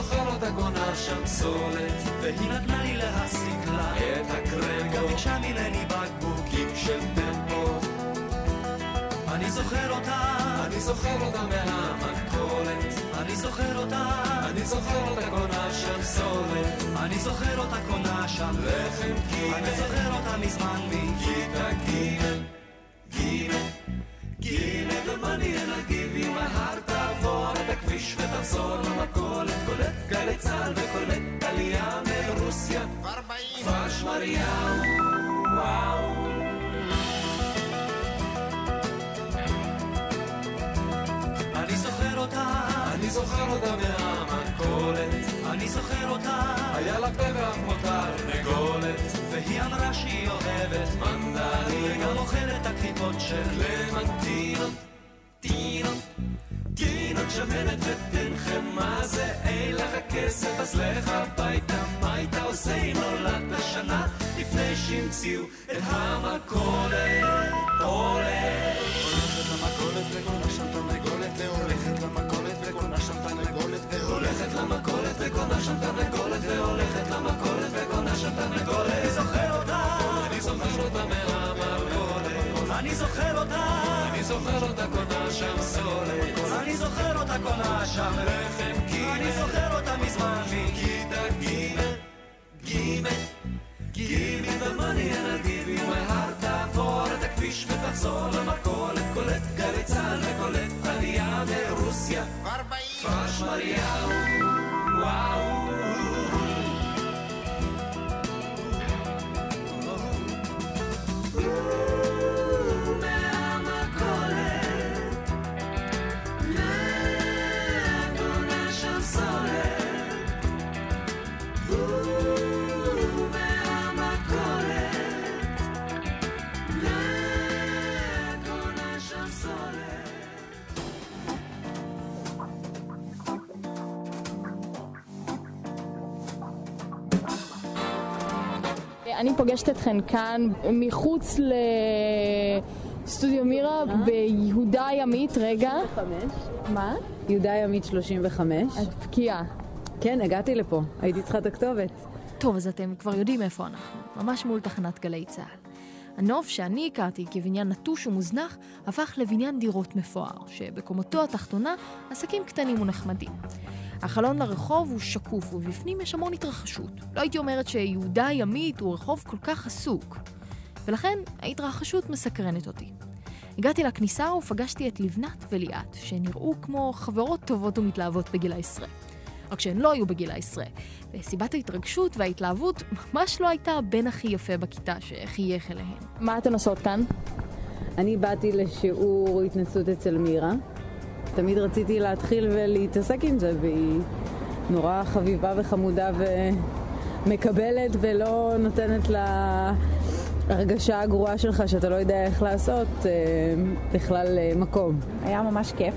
זוכר אותה קונה שם סולת. והיא נתנה לי להשיג לה את הקרמבו. גם ביקשה ממני בקבוקים של טמפו. אני זוכר אותה, אני זוכר אותה מהמכולת. אני זוכר אותה, אני זוכר אותה קונה שם סולת. אני זוכר אותה קונה שם לחם גימל. אני זוכר אותה מזמן מכיתה גימל. גימל. גילה דומני אל give you my heart תעבור הכביש ותחזור למכולת קולט גלי צה"ל וקולט עלייה מרוסיה. כפר שמריהו וואו. אני זוכר אותה. אני זוכר אותה מהמכולת, אני זוכר אותה, היה לה פה ואף מותר נגולת, והיא אמרה שהיא אוהבת מנדלים, וגם אוכלת הקליפות של למנטינות, שמנת ותנחם, מה זה אין לך כסף אז לך הביתה, מה היית עושה אם נולדת שנה לפני שהמציאו את המכולת, הולך. הולכת למכולת וקונה שם תרנגולת, והולכת למכולת וקונה שם תרנגולת, והולכת למכולת וקונה שם תרנגולת, והולכת למכולת וקונה שם תרנגולת. אני זוכר אותה, אני זוכר אותה מהמכולת, אני זוכר אותה, אני זוכר אותה קונה שם סולת, אני זוכר אותה קונה שם. לחם קימה, אני זוכר אותה מזמן. מכיתה ג' ג' גימי ומאני גיבי מהר תעבור את הכביש ותחזור למכולת. קולט גלי צה"ל וקולט עלייה מרוסיה. כפר שמריהו וואו. מהמכולת אני פוגשת אתכן כאן מחוץ לסטודיו מירה ביהודה הימית, רגע. מה? יהודה ימית 35. את בקיאה. כן, הגעתי לפה. הייתי צריכה את הכתובת. טוב, אז אתם כבר יודעים איפה אנחנו, ממש מול תחנת גלי צה"ל. הנוף שאני הכרתי כבניין נטוש ומוזנח, הפך לבניין דירות מפואר, שבקומתו התחתונה עסקים קטנים ונחמדים. החלון לרחוב הוא שקוף, ובפנים יש המון התרחשות. לא הייתי אומרת שיהודה הימית הוא רחוב כל כך עסוק. ולכן ההתרחשות מסקרנת אותי. הגעתי לכניסה ופגשתי את לבנת וליאת, שנראו כמו חברות טובות ומתלהבות בגיל העשרה. רק שהן לא היו בגיל העשרה. וסיבת ההתרגשות וההתלהבות ממש לא הייתה הבן הכי יפה בכיתה שחייך אליהן. מה אתן עושות כאן? אני באתי לשיעור התנסות אצל מירה. תמיד רציתי להתחיל ולהתעסק עם זה, והיא נורא חביבה וחמודה ומקבלת ולא נותנת לה... הרגשה הגרועה שלך שאתה לא יודע איך לעשות אה, בכלל אה, מקום. היה ממש כיף.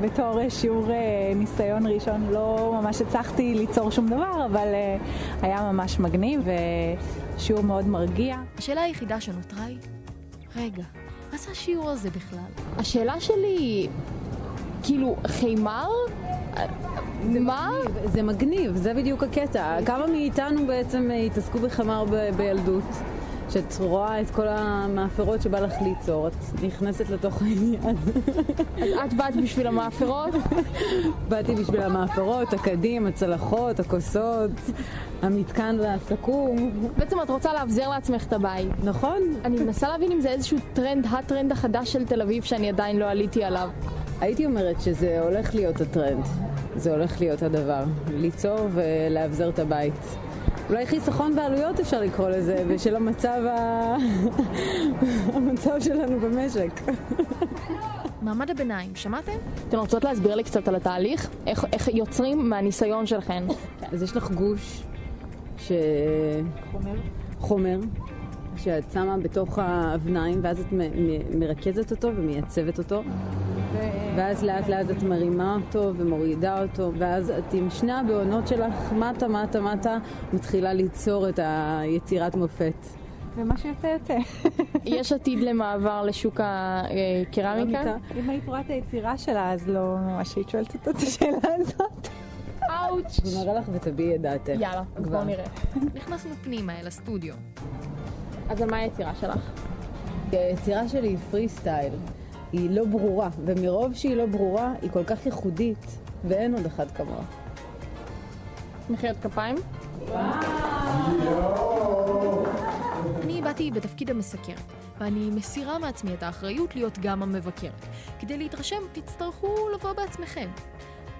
בתור אה, שיעור אה, ניסיון ראשון לא ממש הצלחתי ליצור שום דבר, אבל אה, היה ממש מגניב ושיעור מאוד מרגיע. השאלה היחידה שנותרה היא, רגע, מה זה השיעור הזה בכלל? השאלה שלי היא, כאילו, חימר? מה? זה מגניב, זה בדיוק הקטע. כמה מאיתנו בעצם אה, התעסקו בחמר ב- בילדות? שאת רואה את כל המאפרות שבא לך ליצור, את נכנסת לתוך העניין. אז את באת בשביל המאפרות? באתי בשביל המאפרות, הקדים, הצלחות, הכוסות, המתקן והסכו"ם. בעצם את רוצה להבזר לעצמך את הבית. נכון. אני מנסה להבין אם זה איזשהו טרנד, הטרנד החדש של תל אביב שאני עדיין לא עליתי עליו. הייתי אומרת שזה הולך להיות הטרנד. זה הולך להיות הדבר. ליצור ולאבזר את הבית. אולי חיסכון בעלויות אפשר לקרוא לזה, בשל המצב, ה... המצב שלנו במשק. מעמד הביניים, שמעתם? אתן רוצות להסביר לי קצת על התהליך? איך, איך יוצרים מהניסיון שלכן? אז יש לך גוש ש... חומר. חומר. שאת שמה בתוך האבניים, ואז את מ- מ- מרכזת אותו ומייצבת אותו. ואז לאט לאט את מרימה אותו ומורידה אותו, ואז את עם שני הבעונות שלך, מטה, מטה, מטה, מתחילה ליצור את היצירת מופת. ומה שיוצא יוצא. יש עתיד למעבר לשוק הקרמיקה? אם היית רואה את היצירה שלה, אז לא ממש היית שואלת אותה את השאלה הזאת. אאוץ'. אני מראה לך ותביעי את דעתך. יאללה, אז כבר. בואו נראה. נכנסנו פנימה אל הסטודיו. אז על מה היצירה שלך? היצירה שלי היא פרי סטייל. היא לא ברורה, ומרוב שהיא לא ברורה, היא כל כך ייחודית, ואין עוד אחד כמוה. מחיאות כפיים? אני באתי בתפקיד המסקרת, ואני מסירה מעצמי את האחריות להיות גם המבקרת. כדי להתרשם, תצטרכו לבוא בעצמכם.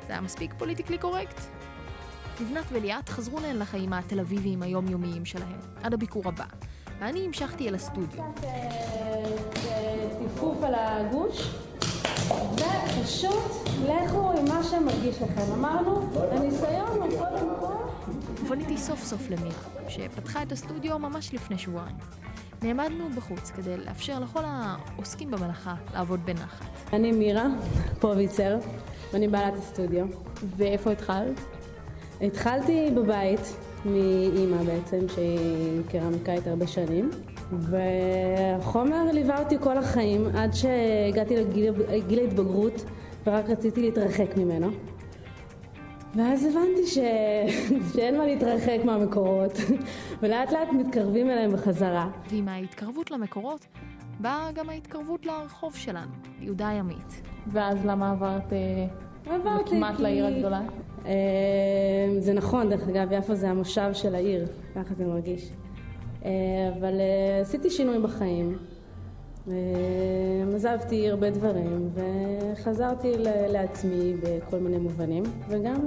זה היה מספיק פוליטיקלי קורקט? לבנת וליאת חזרו להן לחיים התל אביביים היומיומיים שלהם, עד הביקור הבא, ואני המשכתי אל הסטודיו. טיפוף על הגוש, ופשוט לכו עם מה זה מרגיש לכם? אמרנו, הניסיון הוא קודם כל... פניתי סוף סוף למירה, שפתחה את הסטודיו ממש לפני שבועיים. נעמדנו בחוץ כדי לאפשר לכל העוסקים במלאכה לעבוד בנחת. אני מירה פרוביצר, ואני בעלת הסטודיו. ואיפה התחלת? התחלתי בבית מאימא בעצם, שהיא קרמיקאית הרבה שנים, והחומר ליווה אותי כל החיים עד שהגעתי לגיל ההתבגרות ורק רציתי להתרחק ממנו. ואז הבנתי ש... שאין מה להתרחק מהמקורות, ולאט לאט מתקרבים אליהם בחזרה. ועם ההתקרבות למקורות, באה גם ההתקרבות לרחוב שלנו, יהודה הימית. ואז למה עברת עברתי כמעט כי- לעיר הגדולה? אה, זה נכון, דרך אגב, יפו זה המושב של העיר, ככה זה מרגיש. אה, אבל אה, עשיתי שינוי בחיים. אה, עזבתי הרבה דברים, וחזרתי לעצמי בכל מיני מובנים, וגם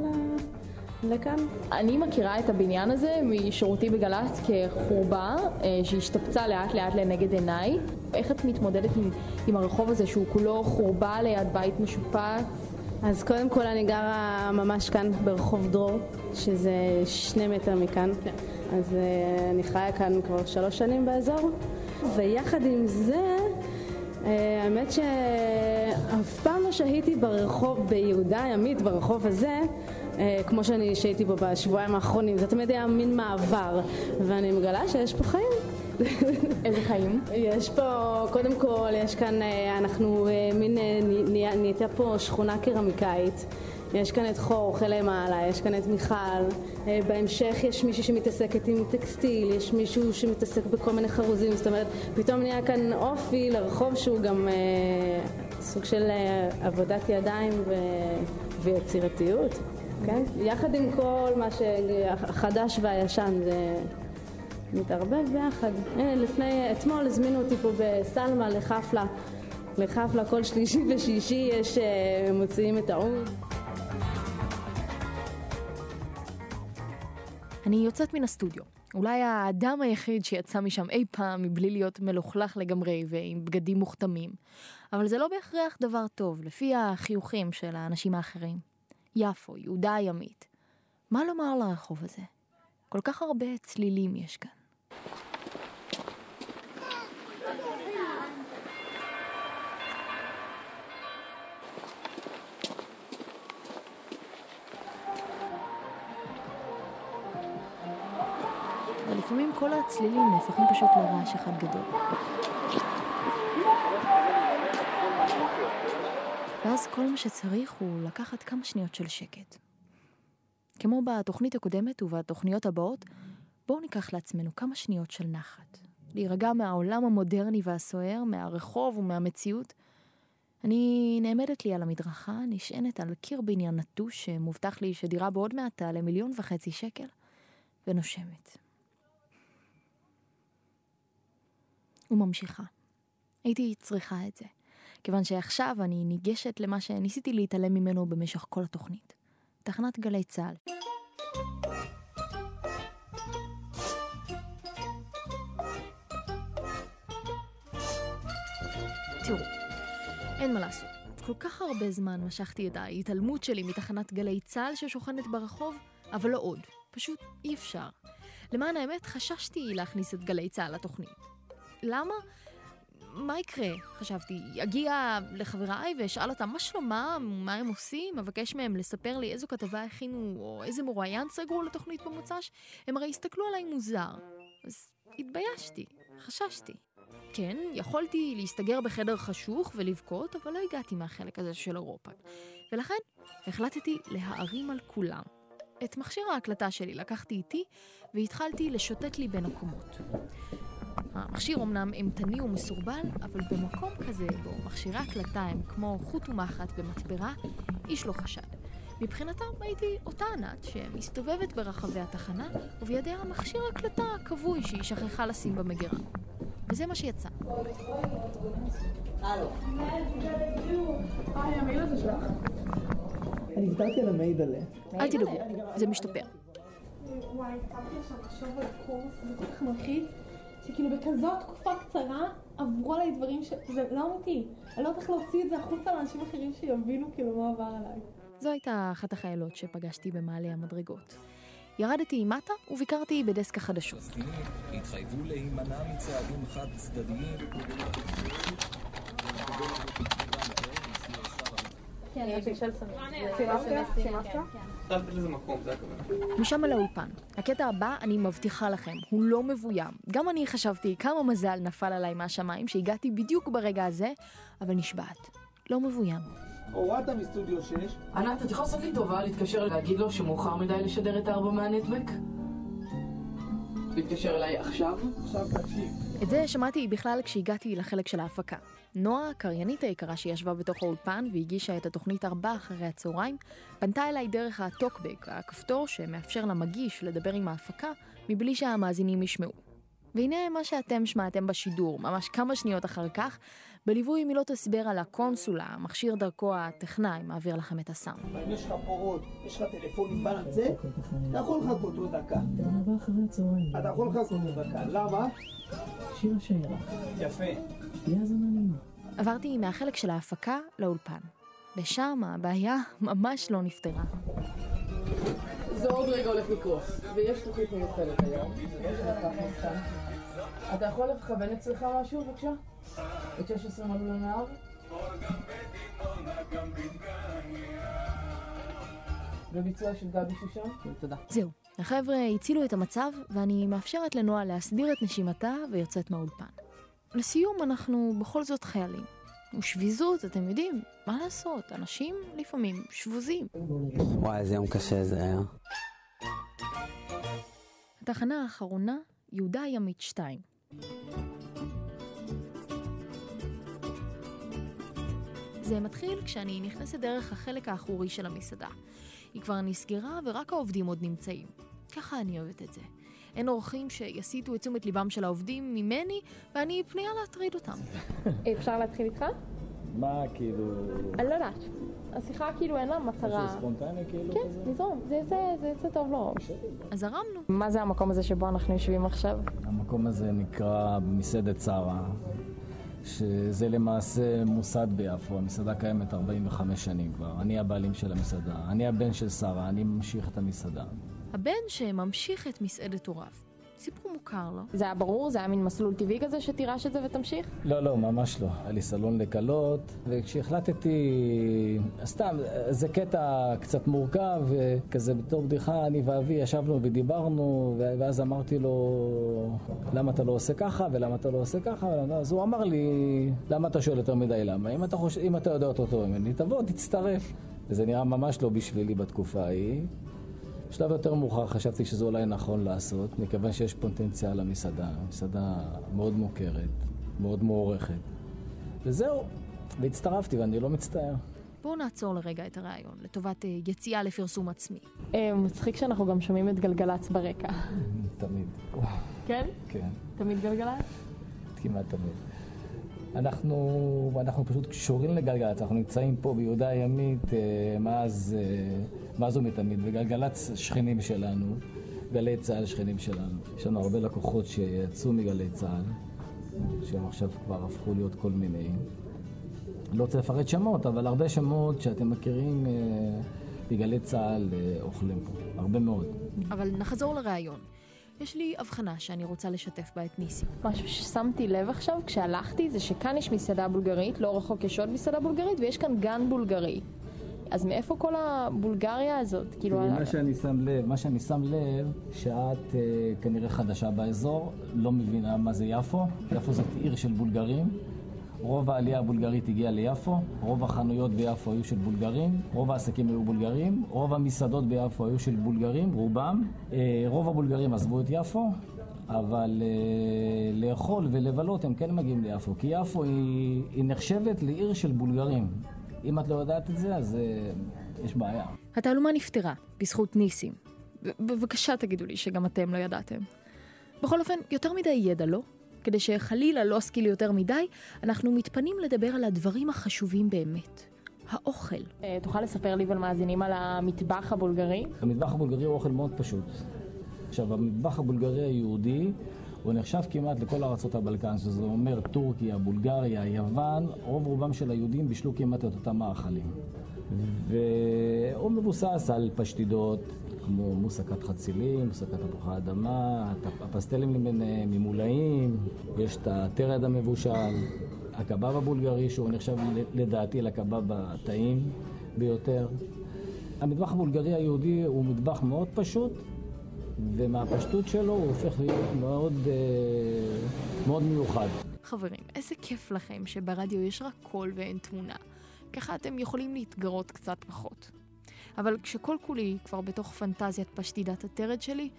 לכאן. אני מכירה את הבניין הזה משירותי בגל"צ כחורבה אה, שהשתפצה לאט לאט לנגד עיניי. איך את מתמודדת עם, עם הרחוב הזה שהוא כולו חורבה ליד בית משופץ? אז קודם כל אני גרה ממש כאן ברחוב דרור, שזה שני מטר מכאן. אז אה, אני חיה כאן כבר שלוש שנים באזור. ויחד עם זה, אה, האמת שאף פעם לא שהיתי ברחוב, ביהודה הימית, ברחוב הזה, אה, כמו שאני שהיתי בו בשבועיים האחרונים. זה תמיד היה מין מעבר, ואני מגלה שיש פה חיים. איזה חיים? יש פה, קודם כל, יש כאן, אה, אנחנו אה, מין, אה, נה- נה- נהייתה פה שכונה קרמיקאית. יש כאן את חור, אוכל למעלה, יש כאן את מיכל. בהמשך יש מישהי שמתעסקת עם טקסטיל, יש מישהו שמתעסק בכל מיני חרוזים. זאת אומרת, פתאום נהיה כאן אופי לרחוב שהוא גם אה, סוג של אה, עבודת ידיים ו... ויצירתיות. כן? יחד עם כל מה שהחדש והישן, זה מתערבב ביחד. הנה, לפני, אתמול הזמינו אותי פה בסלמה לחפלה. לחפלה כל שלישי ושישי יש, אה, מוציאים את העוד. אני יוצאת מן הסטודיו. אולי האדם היחיד שיצא משם אי פעם מבלי להיות מלוכלך לגמרי ועם בגדים מוכתמים. אבל זה לא בהכרח דבר טוב, לפי החיוכים של האנשים האחרים. יפו, יהודה הימית. מה לומר לרחוב הזה? כל כך הרבה צלילים יש כאן. ולפעמים כל הצלילים נהפכים פשוט לרעש אחד גדול. ואז כל מה שצריך הוא לקחת כמה שניות של שקט. כמו בתוכנית הקודמת ובתוכניות הבאות, בואו ניקח לעצמנו כמה שניות של נחת. להירגע מהעולם המודרני והסוער, מהרחוב ומהמציאות. אני נעמדת לי על המדרכה, נשענת על קיר בניין נטוש שמובטח לי שדירה בעוד מעט תעלה מיליון וחצי שקל, ונושמת. וממשיכה. הייתי צריכה את זה, כיוון שעכשיו אני ניגשת למה שניסיתי להתעלם ממנו במשך כל התוכנית. תחנת גלי צה"ל. אין מה לעשות. כל כך הרבה זמן משכתי את ההתעלמות שלי מתחנת גלי צה"ל ששוכנת ברחוב, אבל לא עוד. פשוט אי אפשר. למען האמת, חששתי להכניס את גלי צה"ל לתוכנית. למה? מה יקרה? חשבתי, אגיע לחבריי ואשאל אותם מה שלומם, מה הם עושים, אבקש מהם לספר לי איזו כתבה הכינו או איזה מרואיין סגרו לתוכנית במוצ"ש, הם הרי הסתכלו עליי מוזר. אז התביישתי, חששתי. כן, יכולתי להסתגר בחדר חשוך ולבכות, אבל לא הגעתי מהחלק הזה של אירופה. ולכן החלטתי להערים על כולם. את מכשיר ההקלטה שלי לקחתי איתי והתחלתי לשוטט לי בין הקומות. המכשיר אומנם אימתני ומסורבל, אבל במקום כזה, בו מכשירי הקלטה הם כמו חוט ומחט במתפרה, איש לא חשד. מבחינתם הייתי אותה ענת שמסתובבת ברחבי התחנה, ובידיה מכשיר הקלטה הכבוי שהיא שכחה לשים במגירה. וזה מה שיצא. אני ויתרתי על המיידלה. אל תדאגו, זה משתפר. וואי, התחלתי עכשיו לחשוב על קורס, זה כל כך מלחיץ, שכאילו בכזאת תקופה קצרה עברו עליי דברים ש... זה לא אמיתי. אני לא יודעת איך להוציא את זה החוצה לאנשים אחרים שיבינו כאילו מה עבר עליי. זו הייתה אחת החיילות שפגשתי במעלה המדרגות. ירדתי מטה וביקרתי בדסק החדשות. התחייבו להימנע מצעדים חד צדדיים. משם אל האולפן. הקטע הבא, אני מבטיחה לכם, הוא לא מבוים. גם אני חשבתי כמה מזל נפל עליי מהשמיים שהגעתי בדיוק ברגע הזה, אבל נשבעת. לא מבוים. הורדת מסטודיו 6. ענת, את יכולה לעשות לי טובה להתקשר להגיד לו שמאוחר מדי לשדר את הארבע מהנטבק? להתקשר אליי עכשיו? עכשיו תקשיב. את זה שמעתי בכלל כשהגעתי לחלק של ההפקה. נועה, הקריינית היקרה שישבה בתוך האולפן והגישה את התוכנית ארבע אחרי הצהריים, פנתה אליי דרך הטוקבק, הכפתור שמאפשר למגיש לדבר עם ההפקה מבלי שהמאזינים ישמעו. והנה מה שאתם שמעתם בשידור, ממש כמה שניות אחר כך, בליווי מילות הסבר על הקונסולה, המכשיר דרכו הטכנאי מעביר לכם את הסאונד. אם יש לך פורות, יש לך טלפונים בארצה, אתה יכול לחכות עוד דקה. אתה יכול לחכות עוד דקה. למה? שיר השיירה. יפה. תהיה האזנה נעימה. עברתי מהחלק של ההפקה לאולפן. ושם הבעיה ממש לא נפתרה. זה עוד רגע הולך לקרוס, ויש תוכנית מיוחדת היום. אתה יכול לכוון אצלך משהו בבקשה? את 16 מלול הנהר? וביצוע של גבי שושן? תודה. זהו, החבר'ה הצילו את המצב, ואני מאפשרת לנועה להסדיר את נשימתה ויוצאת מהאולפן. לסיום, אנחנו בכל זאת חיילים. ושביזות, אתם יודעים, מה לעשות, אנשים לפעמים שבוזים. וואי, איזה יום קשה זה היה. התחנה האחרונה, יהודה הימית 2. זה מתחיל כשאני נכנסת דרך החלק האחורי של המסעדה. היא כבר נסגרה ורק העובדים עוד נמצאים. ככה אני אוהבת את זה. אין אורחים שיסיטו את תשומת ליבם של העובדים ממני, ואני פנייה להטריד אותם. אפשר להתחיל איתך? מה כאילו... אני לא יודעת. השיחה כאילו אין לה מטרה. משהו ספונטני כאילו כן? נזרום, זה זה, זה זה טוב לא. אז זרמנו. מה זה המקום הזה שבו אנחנו יושבים עכשיו? המקום הזה נקרא מסעדת שרה, שזה למעשה מוסד ביפו, המסעדה קיימת 45 שנים כבר. אני הבעלים של המסעדה, אני הבן של שרה, אני ממשיך את המסעדה. הבן שממשיך את מסעדת הוריו. סיפור מוכר, לא? זה היה ברור? זה היה מין מסלול טבעי כזה שתירש את זה ותמשיך? לא, לא, ממש לא. היה לי סלון לכלות, וכשהחלטתי... סתם, זה קטע קצת מורכב, כזה בתור בדיחה, אני ואבי ישבנו ודיברנו, ואז אמרתי לו, למה אתה לא עושה ככה, ולמה אתה לא עושה ככה, אז הוא אמר לי, למה אתה שואל יותר מדי למה? אם אתה, חוש... אם אתה יודע אותו טוב ממני, תבוא, תצטרף. וזה נראה ממש לא בשבילי בתקופה ההיא. בשלב יותר מאוחר חשבתי שזה אולי נכון לעשות, מכיוון שיש פוטנציאל למסעדה, מסעדה מאוד מוכרת, מאוד מוערכת. וזהו, והצטרפתי ואני לא מצטער. בואו נעצור לרגע את הרעיון, לטובת אה, יציאה לפרסום עצמי. אה, מצחיק שאנחנו גם שומעים את גלגלצ ברקע. תמיד. כן? כן, תמיד גלגלצ? כמעט תמיד. אנחנו, אנחנו פשוט קשורים לגלגלצ, אנחנו נמצאים פה ביהודה הימית אה, מאז, אה, מאז ומתמיד, וגלגלצ שכנים שלנו, גלי צה"ל שכנים שלנו. יש לנו הרבה לקוחות שיצאו מגלי צה"ל, שהם עכשיו כבר הפכו להיות כל מיני. לא רוצה לפרט שמות, אבל הרבה שמות שאתם מכירים בגלי צה"ל אה, אוכלים פה, הרבה מאוד. אבל נחזור לרעיון. יש לי הבחנה שאני רוצה לשתף בה את ניסי. משהו ששמתי לב עכשיו כשהלכתי זה שכאן יש מסעדה בולגרית, לא רחוק יש עוד מסעדה בולגרית ויש כאן גן בולגרי. אז מאיפה כל הבולגריה הזאת? כאילו... מה שאני שם לב, מה שאני שם לב, שאת אה, כנראה חדשה באזור, לא מבינה מה זה יפו. יפו זאת עיר של בולגרים. רוב העלייה הבולגרית הגיעה ליפו, רוב החנויות ביפו היו של בולגרים, רוב העסקים היו בולגרים, רוב המסעדות ביפו היו של בולגרים, רובם. אה, רוב הבולגרים עזבו את יפו, אבל אה, לאכול ולבלות הם כן מגיעים ליפו, כי יפו היא, היא נחשבת לעיר של בולגרים. אם את לא יודעת את זה, אז אה, יש בעיה. התעלומה נפתרה, בזכות ניסים. בבקשה תגידו לי שגם אתם לא ידעתם. בכל אופן, יותר מדי ידע, לא? כדי שחלילה לא אשכיל יותר מדי, אנחנו מתפנים לדבר על הדברים החשובים באמת. האוכל. אה, תוכל לספר לי ולמאזינים על המטבח הבולגרי? המטבח הבולגרי הוא אוכל מאוד פשוט. עכשיו, המטבח הבולגרי היהודי, הוא נחשב כמעט לכל ארצות הבלקן, שזה אומר טורקיה, בולגריה, יוון, רוב רובם של היהודים בישלו כמעט את אותם מאכלים. מבוסס על פשטידות כמו מוסקת חצילים, מוסקת תפוחי אדמה, הפסטלים למיניהם, ממולאים, יש את הטרד המבושל, הקבב הבולגרי שהוא נחשב לדעתי לקבב הטעים ביותר. המטבח הבולגרי היהודי הוא מטבח מאוד פשוט, ומהפשטות שלו הוא הופך להיות מאוד, אה, מאוד מיוחד. חברים, איזה כיף לכם שברדיו יש רק קול ואין תמונה. ככה אתם יכולים להתגרות קצת פחות. אבל כשכל כולי כבר בתוך פנטזיית פשטידת הטרד שלי,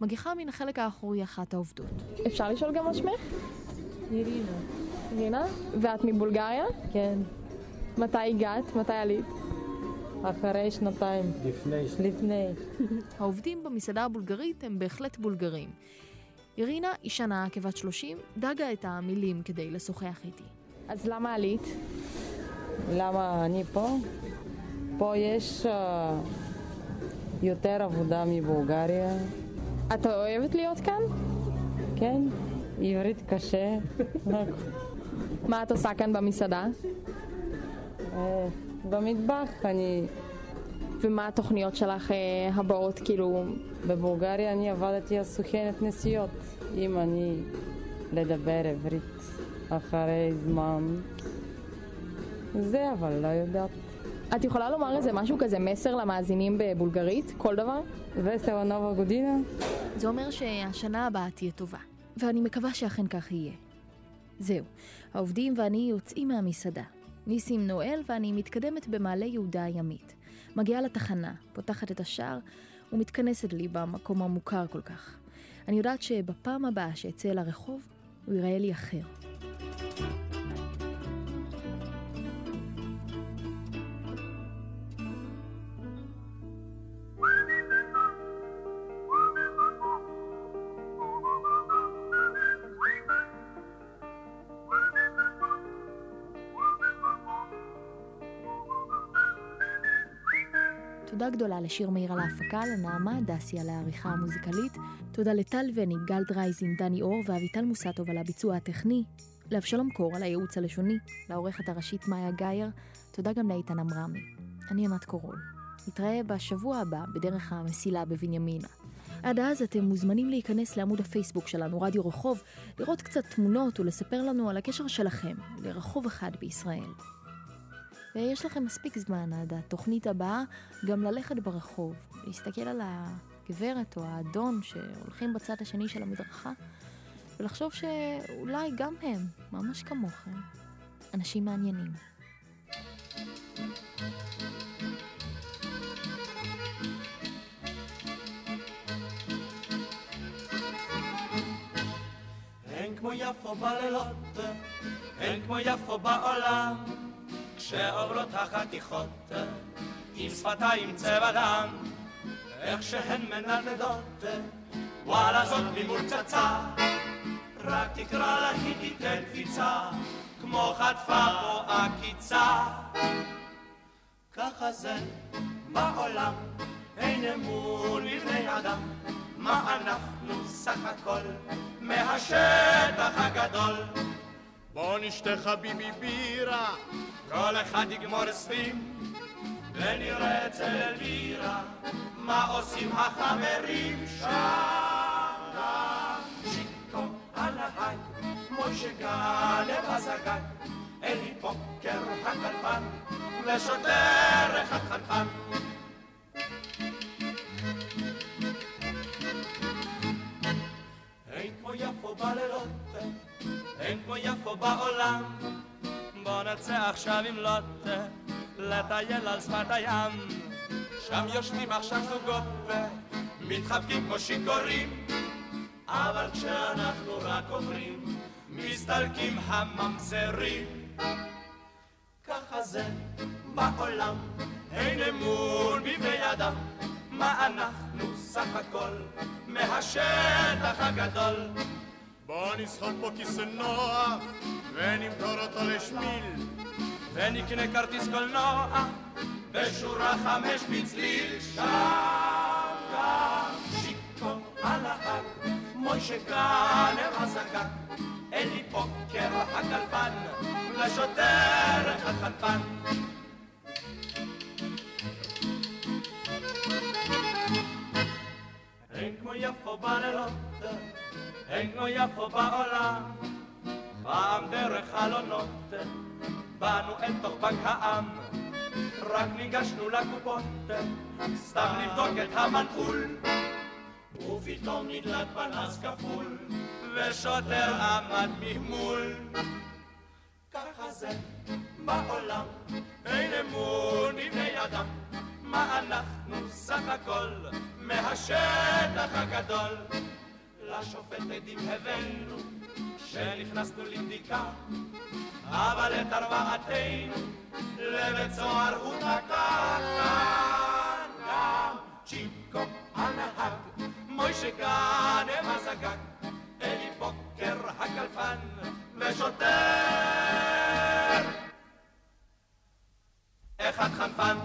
מגיחה מן החלק האחורי אחת העובדות. אפשר לשאול גם מה שמך? אירינה. אירינה? ואת מבולגריה? כן. מתי הגעת? מתי עלית? אחרי שנתיים. לפני. לפני. העובדים במסעדה הבולגרית הם בהחלט בולגרים. אירינה, אישה נאה כבת 30, דגה את המילים כדי לשוחח איתי. אז למה עלית? למה אני פה? פה יש uh, יותר עבודה מבולגריה. את אוהבת להיות כאן? כן, עברית קשה. מה את עושה כאן במסעדה? Uh, במטבח אני... ומה התוכניות שלך uh, הבאות, כאילו... בבולגריה אני עבדתי as סוכנת נסיעות. אם אני לדבר עברית אחרי זמן, זה אבל לא יודעת. את יכולה לומר איזה משהו כזה, מסר למאזינים בבולגרית? כל דבר? וסטרה נובה גודינה? זה אומר שהשנה הבאה תהיה טובה, ואני מקווה שאכן כך יהיה. זהו, העובדים ואני יוצאים מהמסעדה. ניסים נועל ואני מתקדמת במעלה יהודה הימית. מגיעה לתחנה, פותחת את השער ומתכנסת לי במקום המוכר כל כך. אני יודעת שבפעם הבאה שאצא אל הרחוב, הוא ייראה לי אחר. תודה גדולה לשיר מאיר על ההפקה, לנעמה, דסי על העריכה המוזיקלית. תודה לטל וני, גל דרייזין, דני אור ואביטל מוסטוב על הביצוע הטכני. לאבשלום קור על הייעוץ הלשוני, לעורכת הראשית מאיה גאייר. תודה גם לאיתן עמרמי. אני ענת קורול. נתראה בשבוע הבא בדרך המסילה בבנימינה. עד אז אתם מוזמנים להיכנס לעמוד הפייסבוק שלנו, רדיו רחוב, לראות קצת תמונות ולספר לנו על הקשר שלכם לרחוב אחד בישראל. ויש לכם מספיק זמן עד התוכנית הבאה גם ללכת ברחוב, להסתכל על הגברת או האדון שהולכים בצד השני של המדרכה, ולחשוב שאולי גם הם, ממש כמוכם, אנשים מעניינים. אין כמו יפו בלילות, אין כמו יפו בעולם. שעוברות החתיכות עם שפתיים צבע דם איך שהן מנדנדות וואלה זאת ממול פצצה. רק תקרא לה היא תיתן קפיצה כמו חטפה או עקיצה. ככה זה בעולם אין אמון בבני אדם מה אנחנו סך הכל מהשטח הגדול בוא נשתה חביבי בירה כל אחד יגמור עשרים ונראה אצל אלבירה מה עושים החברים שם. שיקו על ההג מוישה גלב הזגג אלי פוקר הקלפן ושוטר אחד חנפן. אין כמו יפו בלילות אין כמו יפו בעולם. בוא נצא עכשיו עם לוטה לטייל על שפת הים. שם יושבים עכשיו זוגות ומתחבקים כמו שיכורים. אבל כשאנחנו רק עוברים מסתלקים הממזרים. ככה זה בעולם אין אמון בבני אדם. מה אנחנו סך הכל מהשטח הגדול בוא נסחוב פה כיסא נוח ונמכור אותו לשמיל ונקנה כרטיס קולנוע בשורה חמש בצליל. שם גם שיקו הנהג מוישה גנר הזגג אלי פוקר הכלבן לשוטר אחד חנפן אין כמו יפו בלילות אין כמו יפו בעולם. פעם דרך חלונות, באנו אל תוך בנק העם. רק ניגשנו לקופות, סתם לבדוק את המנעול. ופתאום נדלק פנס כפול, ושוטר עמד ממול. ככה זה בעולם, אין אמון עם בני אדם. מה אנחנו סך הכל מהשטח הגדול? לשופטת הבהבנו, שנכנסנו לבדיקה, אבל את ארבעתנו לבית סוהר הוא תקע. גם צ'יקו הנהג, מוישה גאנם הזגג, אלי בוקר הגלפן ושוטר. אחד חנפן